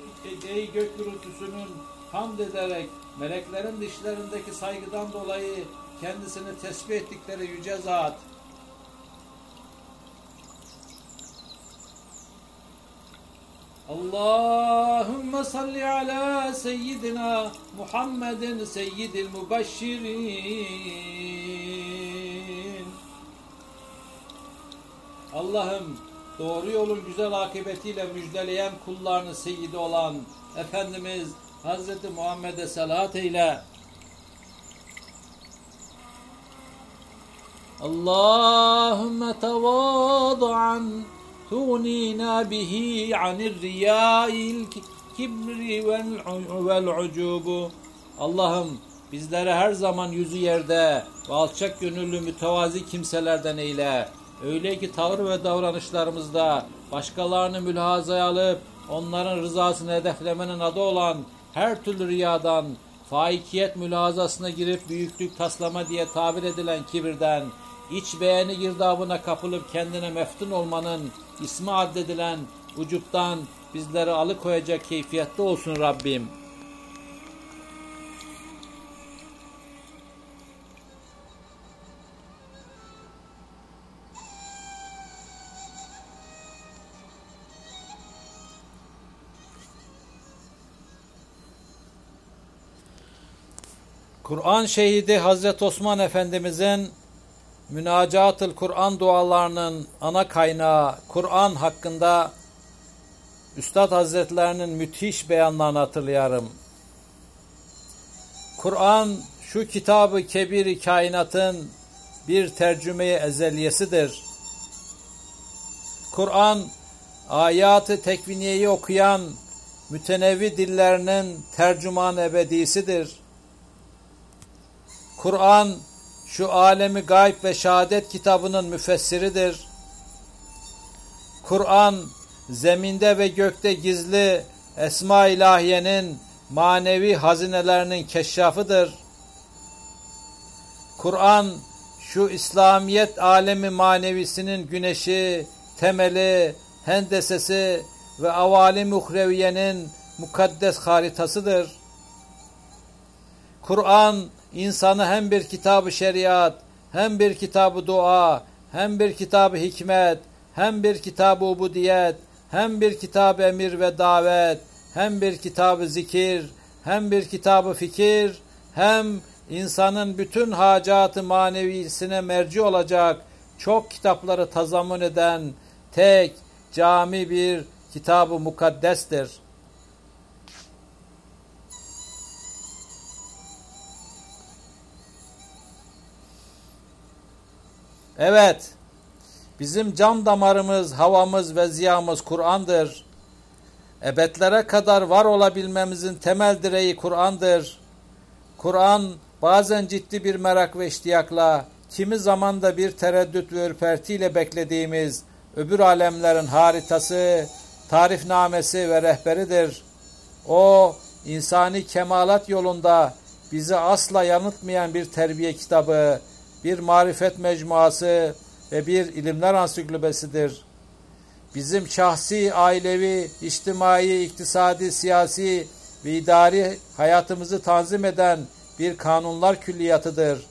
ey gök gürültüsünün hamd ederek meleklerin dişlerindeki saygıdan dolayı kendisini tesbih ettikleri yüce zat, Allahümme salli ala seyyidina Muhammedin seyyidil mübeşşirin. Allah'ım doğru yolun güzel akıbetiyle müjdeleyen kullarını seyyidi olan Efendimiz Hazreti Muhammed'e salat eyle. Allahümme tevadu تغنينا به عن الرياء الكبر والعجوب Allah'ım bizleri her zaman yüzü yerde ve alçak gönüllü mütevazi kimselerden eyle. Öyle ki tavır ve davranışlarımızda başkalarını mülhazaya alıp onların rızasını hedeflemenin adı olan her türlü riyadan, faikiyet mülhazasına girip büyüklük taslama diye tabir edilen kibirden, iç beğeni girdabına kapılıp kendine meftun olmanın ismi addedilen vücuttan bizleri alıkoyacak keyfiyette olsun Rabbim. Kur'an şehidi Hazreti Osman Efendimizin Münacatıl Kur'an dualarının ana kaynağı Kur'an hakkında Üstad Hazretlerinin müthiş beyanlarını hatırlayarım. Kur'an şu kitabı kebiri kainatın bir tercümeyi ezeliyesidir. Kur'an ayatı tekviniyeyi okuyan mütenevvi dillerinin tercüman ebedisidir. Kur'an şu alemi gayb ve şehadet kitabının müfessiridir. Kur'an zeminde ve gökte gizli esma ilahiyenin manevi hazinelerinin keşşafıdır. Kur'an şu İslamiyet alemi manevisinin güneşi, temeli, hendesesi ve avalim uhreviyenin mukaddes haritasıdır. Kur'an insanı hem bir kitabı şeriat, hem bir kitabı dua, hem bir kitabı hikmet, hem bir kitabı ubudiyet, hem bir kitabı emir ve davet, hem bir kitabı zikir, hem bir kitabı fikir, hem insanın bütün hacatı manevisine merci olacak çok kitapları tazamun eden tek cami bir kitabı mukaddestir. Evet, bizim can damarımız, havamız ve ziyamız Kur'an'dır. Ebedlere kadar var olabilmemizin temel direği Kur'an'dır. Kur'an bazen ciddi bir merak ve iştiyakla, kimi zaman da bir tereddüt ve ürpertiyle beklediğimiz öbür alemlerin haritası, tarifnamesi ve rehberidir. O, insani kemalat yolunda bizi asla yanıltmayan bir terbiye kitabı, bir marifet mecmuası ve bir ilimler ansiklopedisidir. Bizim şahsi, ailevi, içtimai, iktisadi, siyasi ve idari hayatımızı tanzim eden bir kanunlar külliyatıdır.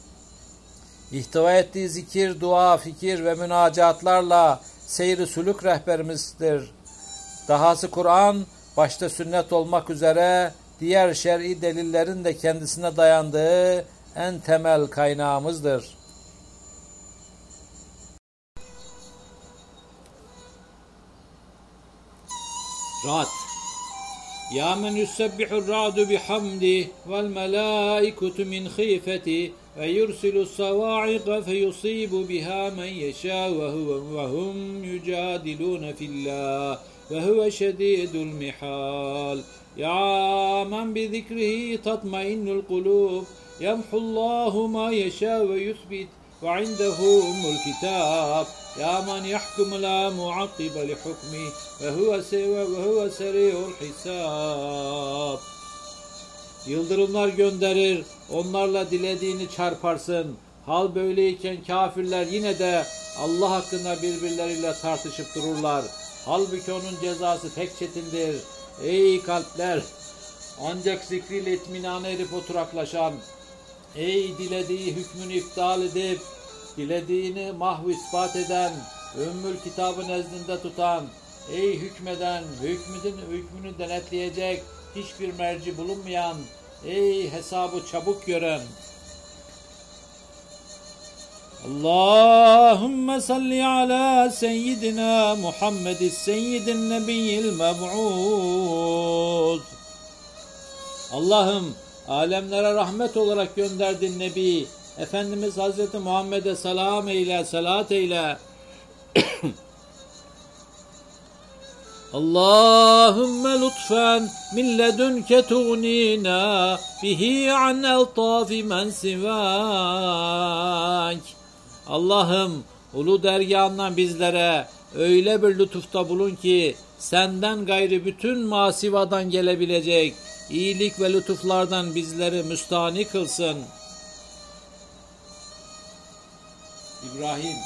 İhtiva ettiği zikir, dua, fikir ve münacatlarla seyri sülük rehberimizdir. Dahası Kur'an, başta sünnet olmak üzere diğer şer'i delillerin de kendisine dayandığı en temel kaynağımızdır. Rad يا من يسبح الرعد بحمده والملائكة من خيفته ويرسل الصواعق فيصيب بها من يشاء وهو وهم يجادلون في الله وهو شديد المحال. يا من بذكره تطمئن القلوب. يمحو الله ما يشاء ويثبت وعنده أم الكتاب يا من يحكم لا معقب لحكمه وهو سوى وهو سريع الحساب Yıldırımlar gönderir, onlarla dilediğini çarparsın. Hal böyleyken kafirler yine de Allah hakkında birbirleriyle tartışıp dururlar. Halbuki onun cezası pek çetindir. Ey kalpler! Ancak zikriyle itminana erip oturaklaşan, ey dilediği hükmünü iptal edip, dilediğini mahv ispat eden, Ümmül kitabı nezdinde tutan, ey hükmeden, hükmünün hükmünü denetleyecek hiçbir merci bulunmayan, ey hesabı çabuk gören. Allahümme salli ala seyyidina Muhammed seyyidin nebiyyil meb'ud. Allah'ım alemlere rahmet olarak gönderdin Nebi, Efendimiz Hazreti Muhammed'e selam eyle, salat eyle. Allahümme lütfen min ledünke tuğnina bihi an eltafi men sivak. Allah'ım ulu dergahından bizlere öyle bir lütufta bulun ki senden gayrı bütün masivadan gelebilecek iyilik ve lütuflardan bizleri müstahni kılsın. İbrahim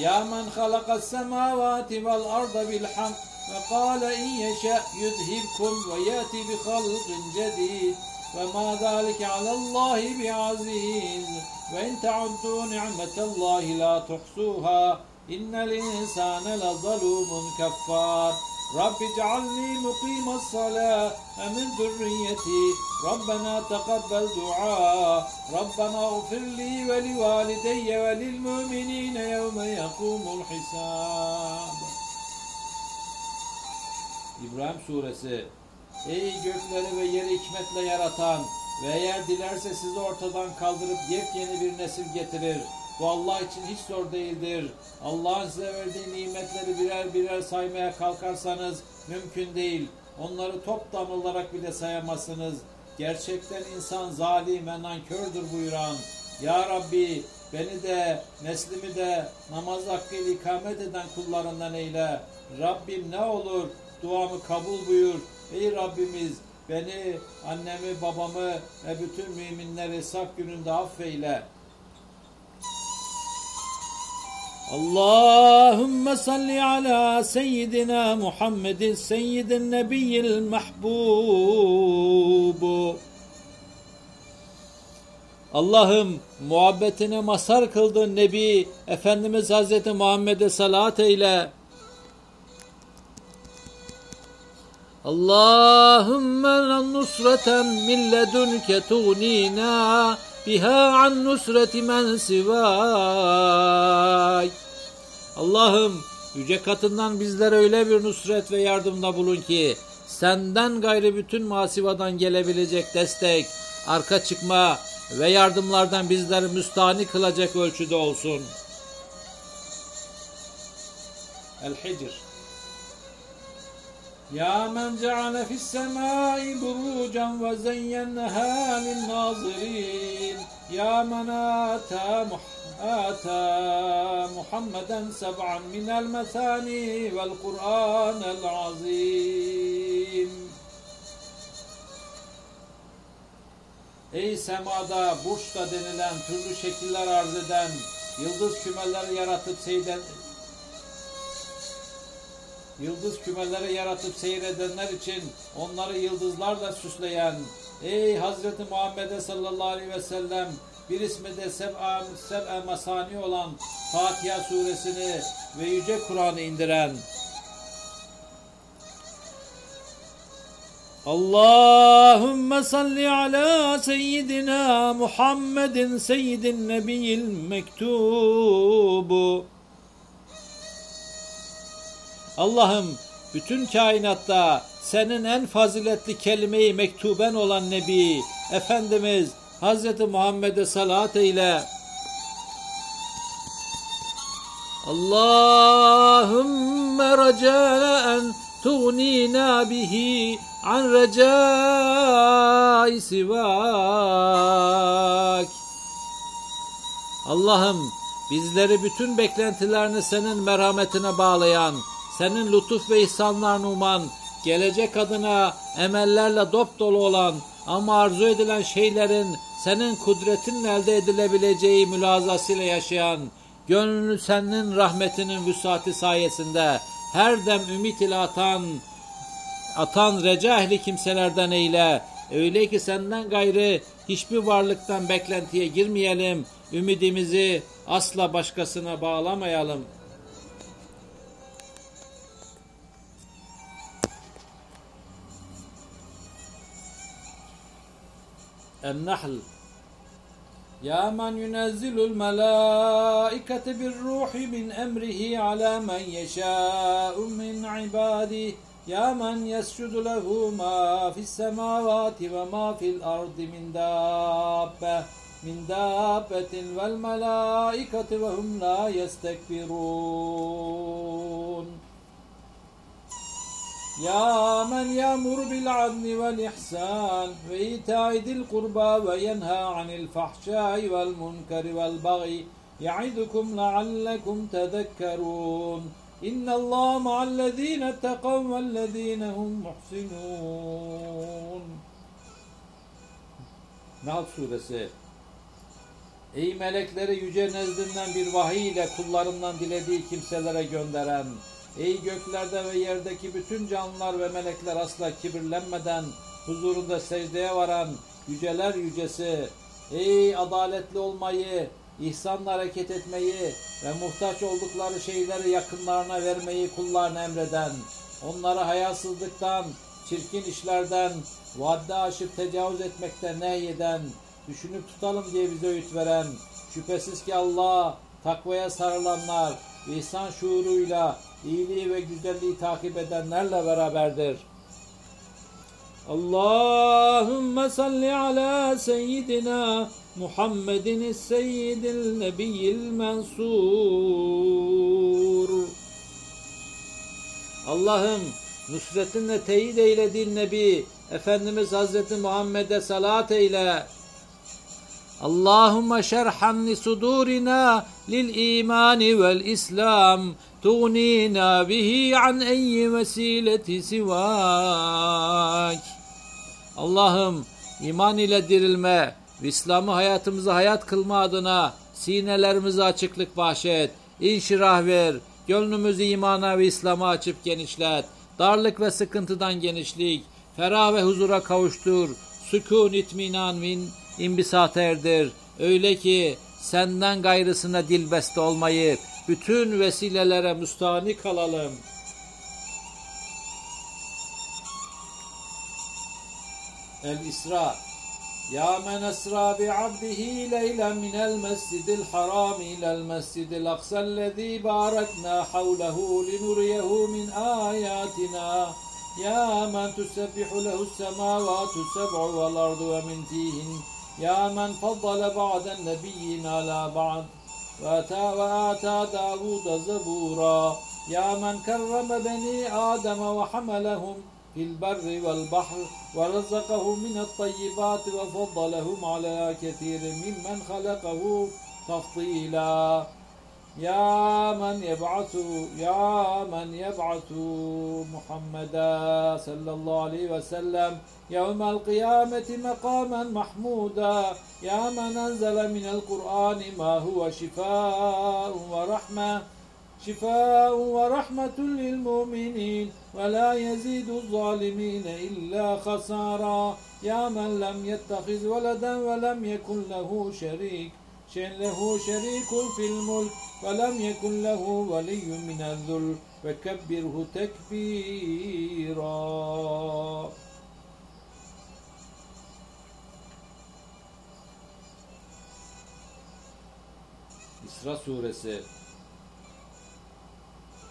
Ya men halakas semavati vel arda bil hak ve kâle in yeşe yudhibkum ve yati bi halqin cedid ve ma zâlike alallahi bi aziz ve in teuddu ni'metallahi la tuhsuha innel insane la zalumun keffar رب اجعلني مقيم الصلاة ومن ذريتي ربنا تقبل دعاء ربنا اغفر لي ولوالدي وللمؤمنين يوم يقوم الحساب İbrahim suresi Ey gökleri ve yeri hikmetle yaratan ve eğer dilerse sizi ortadan kaldırıp yepyeni bir nesil getirir. Bu Allah için hiç zor değildir. Allah'ın size verdiği nimetleri birer birer saymaya kalkarsanız mümkün değil. Onları top damlayarak bile sayamazsınız. Gerçekten insan zalim ve nankördür buyuran. Ya Rabbi beni de neslimi de namaz hakkıyla ikamet eden kullarından eyle. Rabbim ne olur duamı kabul buyur. Ey Rabbimiz beni, annemi, babamı ve bütün müminleri hesap gününde affeyle. Allahümme salli ala seyyidina Muhammedin seyyidin nebiyyil mahbubu. Allah'ım muhabbetine mazhar kıldığın Nebi Efendimiz Hazreti Muhammed'e salat eyle. Allahümme nusreten min ledunke tuğnina biha an nusreti men sivay. Allah'ım yüce katından bizlere öyle bir nusret ve yardımda bulun ki senden gayrı bütün masivadan gelebilecek destek, arka çıkma ve yardımlardan bizleri müstahni kılacak ölçüde olsun. El-Hicr يا من جعل في السماء بروجا وزينها للناظرين يا من آتى, مح آتى محمدا سبعا من المثاني والقرآن العظيم Ey semada, burçta denilen türlü şekiller arz eden, yıldız kümeleri yaratıp seyden, Yıldız kümeleri yaratıp seyredenler için onları yıldızlarla süsleyen Ey Hazreti Muhammed'e sallallahu aleyhi ve sellem bir ismi de seb'a, seb'a masani olan Fatiha suresini ve Yüce Kur'an'ı indiren. Allahümme salli ala seyyidina Muhammedin seyyidin nebiyil mektubu Allah'ım bütün kainatta senin en faziletli kelimeyi mektuben olan Nebi, Efendimiz Hz. Muhammed'e salat eyle. Allahümme reca'en tuğnina bihi an recai sivak. Allah'ım bizleri bütün beklentilerini senin merhametine bağlayan, senin lütuf ve ihsanlarını uman, gelecek adına emellerle dop dolu olan ama arzu edilen şeylerin senin kudretinin elde edilebileceği mülazasıyla yaşayan, gönlünü senin rahmetinin vüsati sayesinde her dem ümit ile atan, atan reca ehli kimselerden eyle. Öyle ki senden gayrı hiçbir varlıktan beklentiye girmeyelim, ümidimizi asla başkasına bağlamayalım.'' النحل يا من ينزل الملائكة بالروح من أمره على من يشاء من عباده يا من يسجد له ما في السماوات وما في الأرض من دابة من دابة والملائكة وهم لا يستكبرون يا من يأمر بالعدل والإحسان وإيتاء ذي القربى وينهى عن الفحشاء والمنكر والبغي يعظكم لعلكم تذكرون إن الله مع الذين اتقوا والذين هم محسنون Nahl Suresi Ey melekleri yüce nezdinden bir vahiy ile kullarından dilediği kimselere gönderen Ey göklerde ve yerdeki bütün canlılar ve melekler asla kibirlenmeden huzurunda secdeye varan yüceler yücesi, ey adaletli olmayı, ihsanla hareket etmeyi ve muhtaç oldukları şeyleri yakınlarına vermeyi kullarına emreden, onları hayasızlıktan, çirkin işlerden, vadde aşıp tecavüz etmekten nehyeden, düşünüp tutalım diye bize öğüt veren, şüphesiz ki Allah takvaya sarılanlar, ihsan şuuruyla iyiliği ve güzelliği takip edenlerle beraberdir. Allahümme salli ala seyyidina Muhammedin seyyidil nebiyyil mensur. Allah'ım nusretinle teyit eylediğin Nebi Efendimiz Hazreti Muhammed'e salat eyle. Allahümme şerhan li sudurina lil imani vel islam تغنينا به عن أي vesileti sivak. Allah'ım iman ile dirilme ve İslam'ı hayatımıza hayat kılma adına sinelerimize açıklık bahşet, inşirah ver, gönlümüzü imana ve İslam'a açıp genişlet, darlık ve sıkıntıdan genişlik, ferah ve huzura kavuştur, sükun itminan min imbisat erdir. Öyle ki senden gayrısına dilbeste olmayıp, bütün vesilelere müstahni kalalım. El-İsra. Ya men esra bi abdihi leylen minel mescidil haram ilel mescidil aksellezî barakna havlehu linuriyehu min ayatina Ya men tusebbihu lehu semavatu seb'u vel ardu ve min fihin Ya men faddale ba'den nebiyyin ala ba'd وآتى, داود زبورا. يا من كرم بني آدم وحملهم في البر والبحر ورزقه من الطيبات وفضلهم على كثير ممن خلقه تفضيلا. يا من يبعث يا من يبعث محمدا صلى الله عليه وسلم. يوم القيامة مقاما محمودا. يا من أنزل من القرآن ما هو شفاء ورحمة شفاء ورحمة للمؤمنين. ولا يزيد الظالمين إلا خسارا. يا من لم يتخذ ولدا ولم يكن له شريك. له شريك في الملك ولم يكن له ولي من الذل وكبره تكبيرا İsra suresi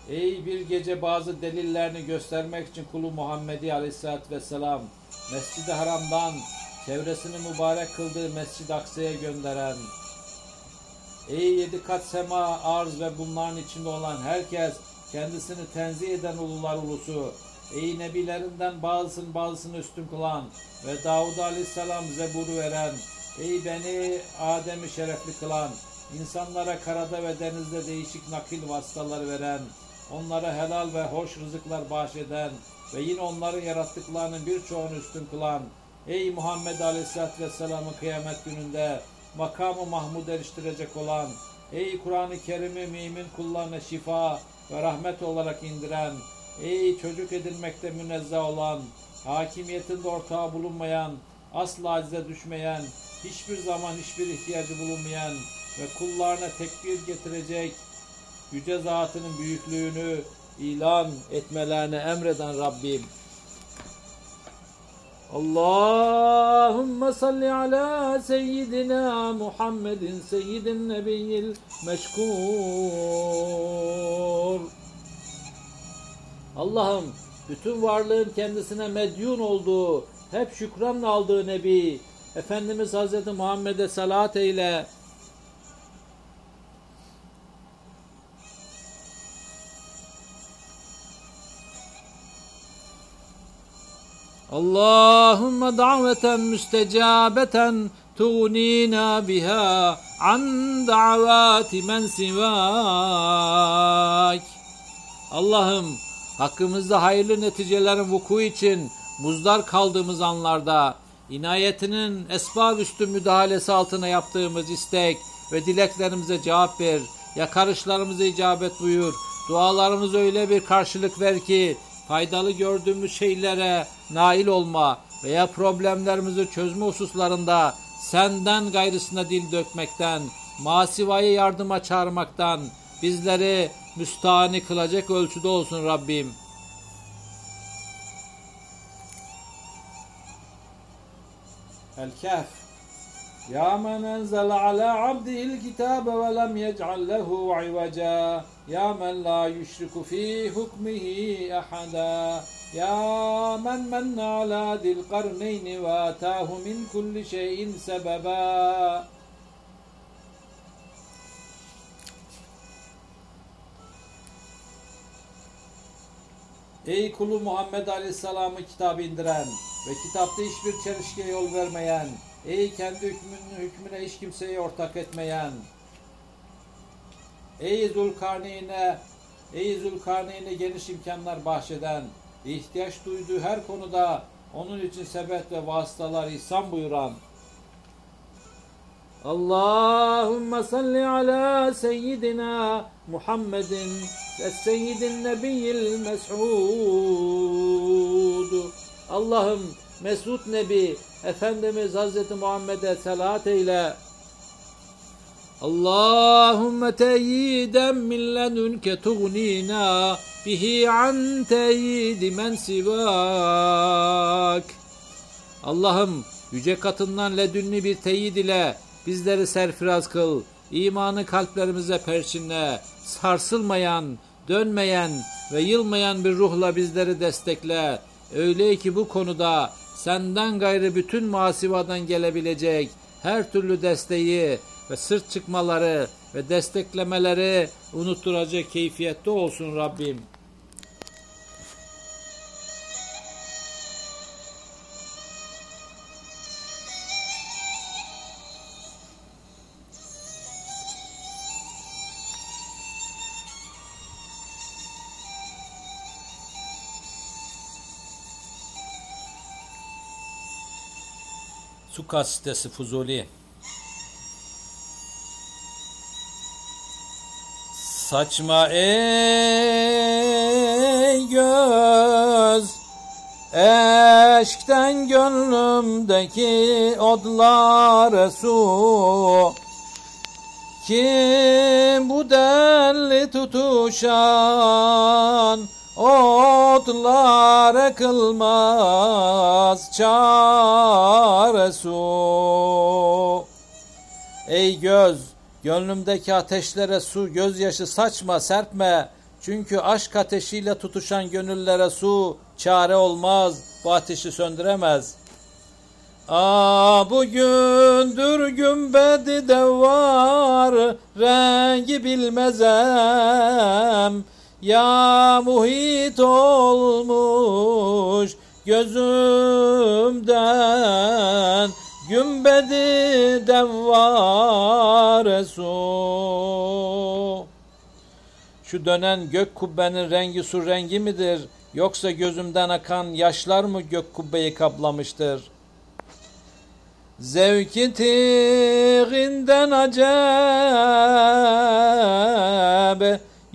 Ey bir gece bazı delillerini göstermek için kulu Muhammedi Aleyhisselatü Vesselam Mescid-i Haram'dan çevresini mübarek kıldığı Mescid-i Aksa'ya gönderen Ey yedi kat sema, arz ve bunların içinde olan herkes kendisini tenzih eden ulular ulusu Ey nebilerinden bazısını bazısını üstün kılan ve Davud Aleyhisselam zeburu veren Ey beni Adem'i şerefli kılan insanlara karada ve denizde değişik nakil vasıtaları veren onlara helal ve hoş rızıklar bahşeden ve yine onların yarattıklarının birçoğunu üstün kılan Ey Muhammed Aleyhisselatü Vesselam'ı kıyamet gününde makamı Mahmud eriştirecek olan Ey Kur'an-ı Kerim'i mümin kullarına şifa ve rahmet olarak indiren Ey çocuk edinmekte münezzeh olan hakimiyetinde ortağı bulunmayan asla acize düşmeyen hiçbir zaman hiçbir ihtiyacı bulunmayan ve kullarına tekbir getirecek yüce zatının büyüklüğünü ilan etmelerini emreden Rabbim. Allahümme salli ala seyyidina Muhammedin seyyidin nebiyyil meşkur. Allah'ım bütün varlığın kendisine medyun olduğu, hep şükranla aldığı Nebi, Efendimiz Hazreti Muhammed'e salat eyle. Allahümme daveten müstecabeten tuğnina biha an davati men sivak. Allah'ım hakkımızda hayırlı neticelerin vuku için muzdar kaldığımız anlarda inayetinin esbab üstü müdahalesi altına yaptığımız istek ve dileklerimize cevap ver. Yakarışlarımıza icabet buyur. Dualarımıza öyle bir karşılık ver ki faydalı gördüğümüz şeylere nail olma veya problemlerimizi çözme hususlarında senden gayrısına dil dökmekten, masivaya yardıma çağırmaktan bizleri müstahani kılacak ölçüde olsun Rabbim. El-Kehf Ya men enzele ala abdihil kitabe ve lem yec'al lehu ivaca. Ya men la yüşriku fi hukmihi ahada Ya men menne ala dil karneyni ve atahu min kulli şeyin sebeba. Ey kulu Muhammed Aleyhisselam'ı kitabı indiren ve kitapta hiçbir çelişkiye yol vermeyen, ey kendi hükmünün hükmüne hiç kimseyi ortak etmeyen, ey Zulkarneyn'e, ey Zulkarneyn'e geniş imkanlar bahşeden, ihtiyaç duyduğu her konuda onun için sebep ve vasıtalar ihsan buyuran, Allahümme salli ala seyyidina Muhammedin ve seyyidin nebiyyil mes'ud. Allah'ım Mesud Nebi Efendimiz Hazreti Muhammed'e salat eyle. Allahümme teyyiden min ledünke tuğnina bihi an teyyidi men sivak. Allah'ım yüce katından ledünni bir teyit ile bizleri serfiraz kıl. İmanı kalplerimize perçinle, sarsılmayan, dönmeyen ve yılmayan bir ruhla bizleri destekle. Öyle ki bu konuda senden gayrı bütün masivadan gelebilecek her türlü desteği ve sırt çıkmaları ve desteklemeleri unutturacak keyfiyette olsun Rabbim. Suka sitesi Fuzuli. Saçma ey göz Eşkten gönlümdeki odlar su. Kim bu deli tutuşan Otlar kılmaz çare su Ey göz Gönlümdeki ateşlere su, gözyaşı saçma, serpme. Çünkü aşk ateşiyle tutuşan gönüllere su çare olmaz, bu ateşi söndüremez. Aa bugündür gümbedi de var, rengi bilmezem. Ya muhit olmuş gözümden Gümbedi devvar su Şu dönen gök kubbenin rengi su rengi midir? Yoksa gözümden akan yaşlar mı gök kubbeyi kaplamıştır? Zevki tiğinden acep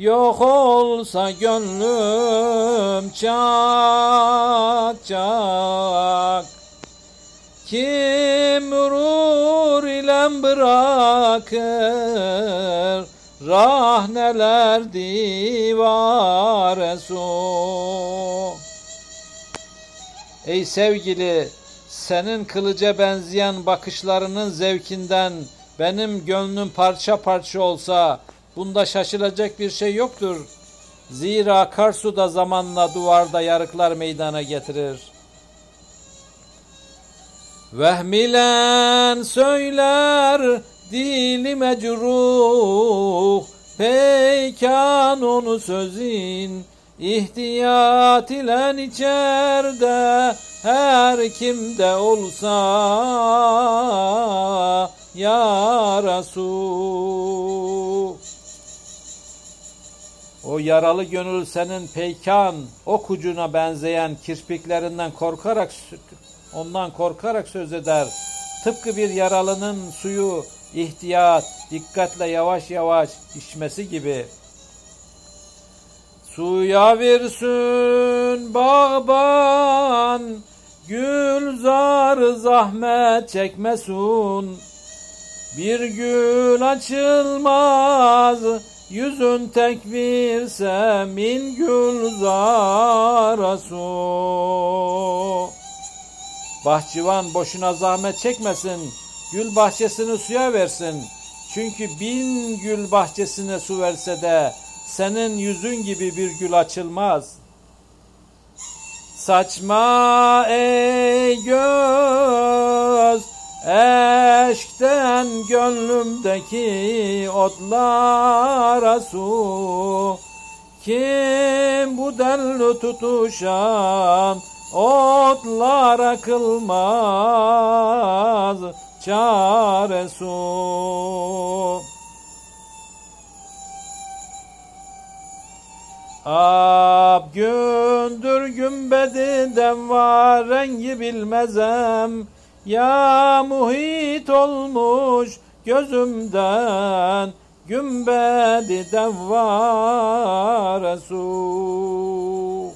Yok olsa gönlüm çak çak kim murur ile bırakır Rahneler divare su. Ey sevgili senin kılıca benzeyen bakışlarının zevkinden benim gönlüm parça parça olsa bunda şaşılacak bir şey yoktur. Zira akarsu da zamanla duvarda yarıklar meydana getirir. Vehmilen söyler dili mecruh Peykan onu sözün ihtiyat ile içerde her kimde olsa ya Resul. O yaralı gönül senin peykan, ok ucuna benzeyen kirpiklerinden korkarak ondan korkarak söz eder. Tıpkı bir yaralının suyu ihtiyat, dikkatle yavaş yavaş içmesi gibi. Suya versin bağban, gülzar zahmet çekmesun. Bir gül açılmaz, yüzün tekvirse min gülzar su. Bahçıvan boşuna zahmet çekmesin, gül bahçesini suya versin. Çünkü bin gül bahçesine su verse de senin yüzün gibi bir gül açılmaz. Saçma ey göz, eşkten gönlümdeki otlara su. Kim bu delli tutuşan otlara kılmaz çare su. Ab gündür gümbedinden var rengi bilmezem Ya muhit olmuş gözümden gümbedi devvar Resul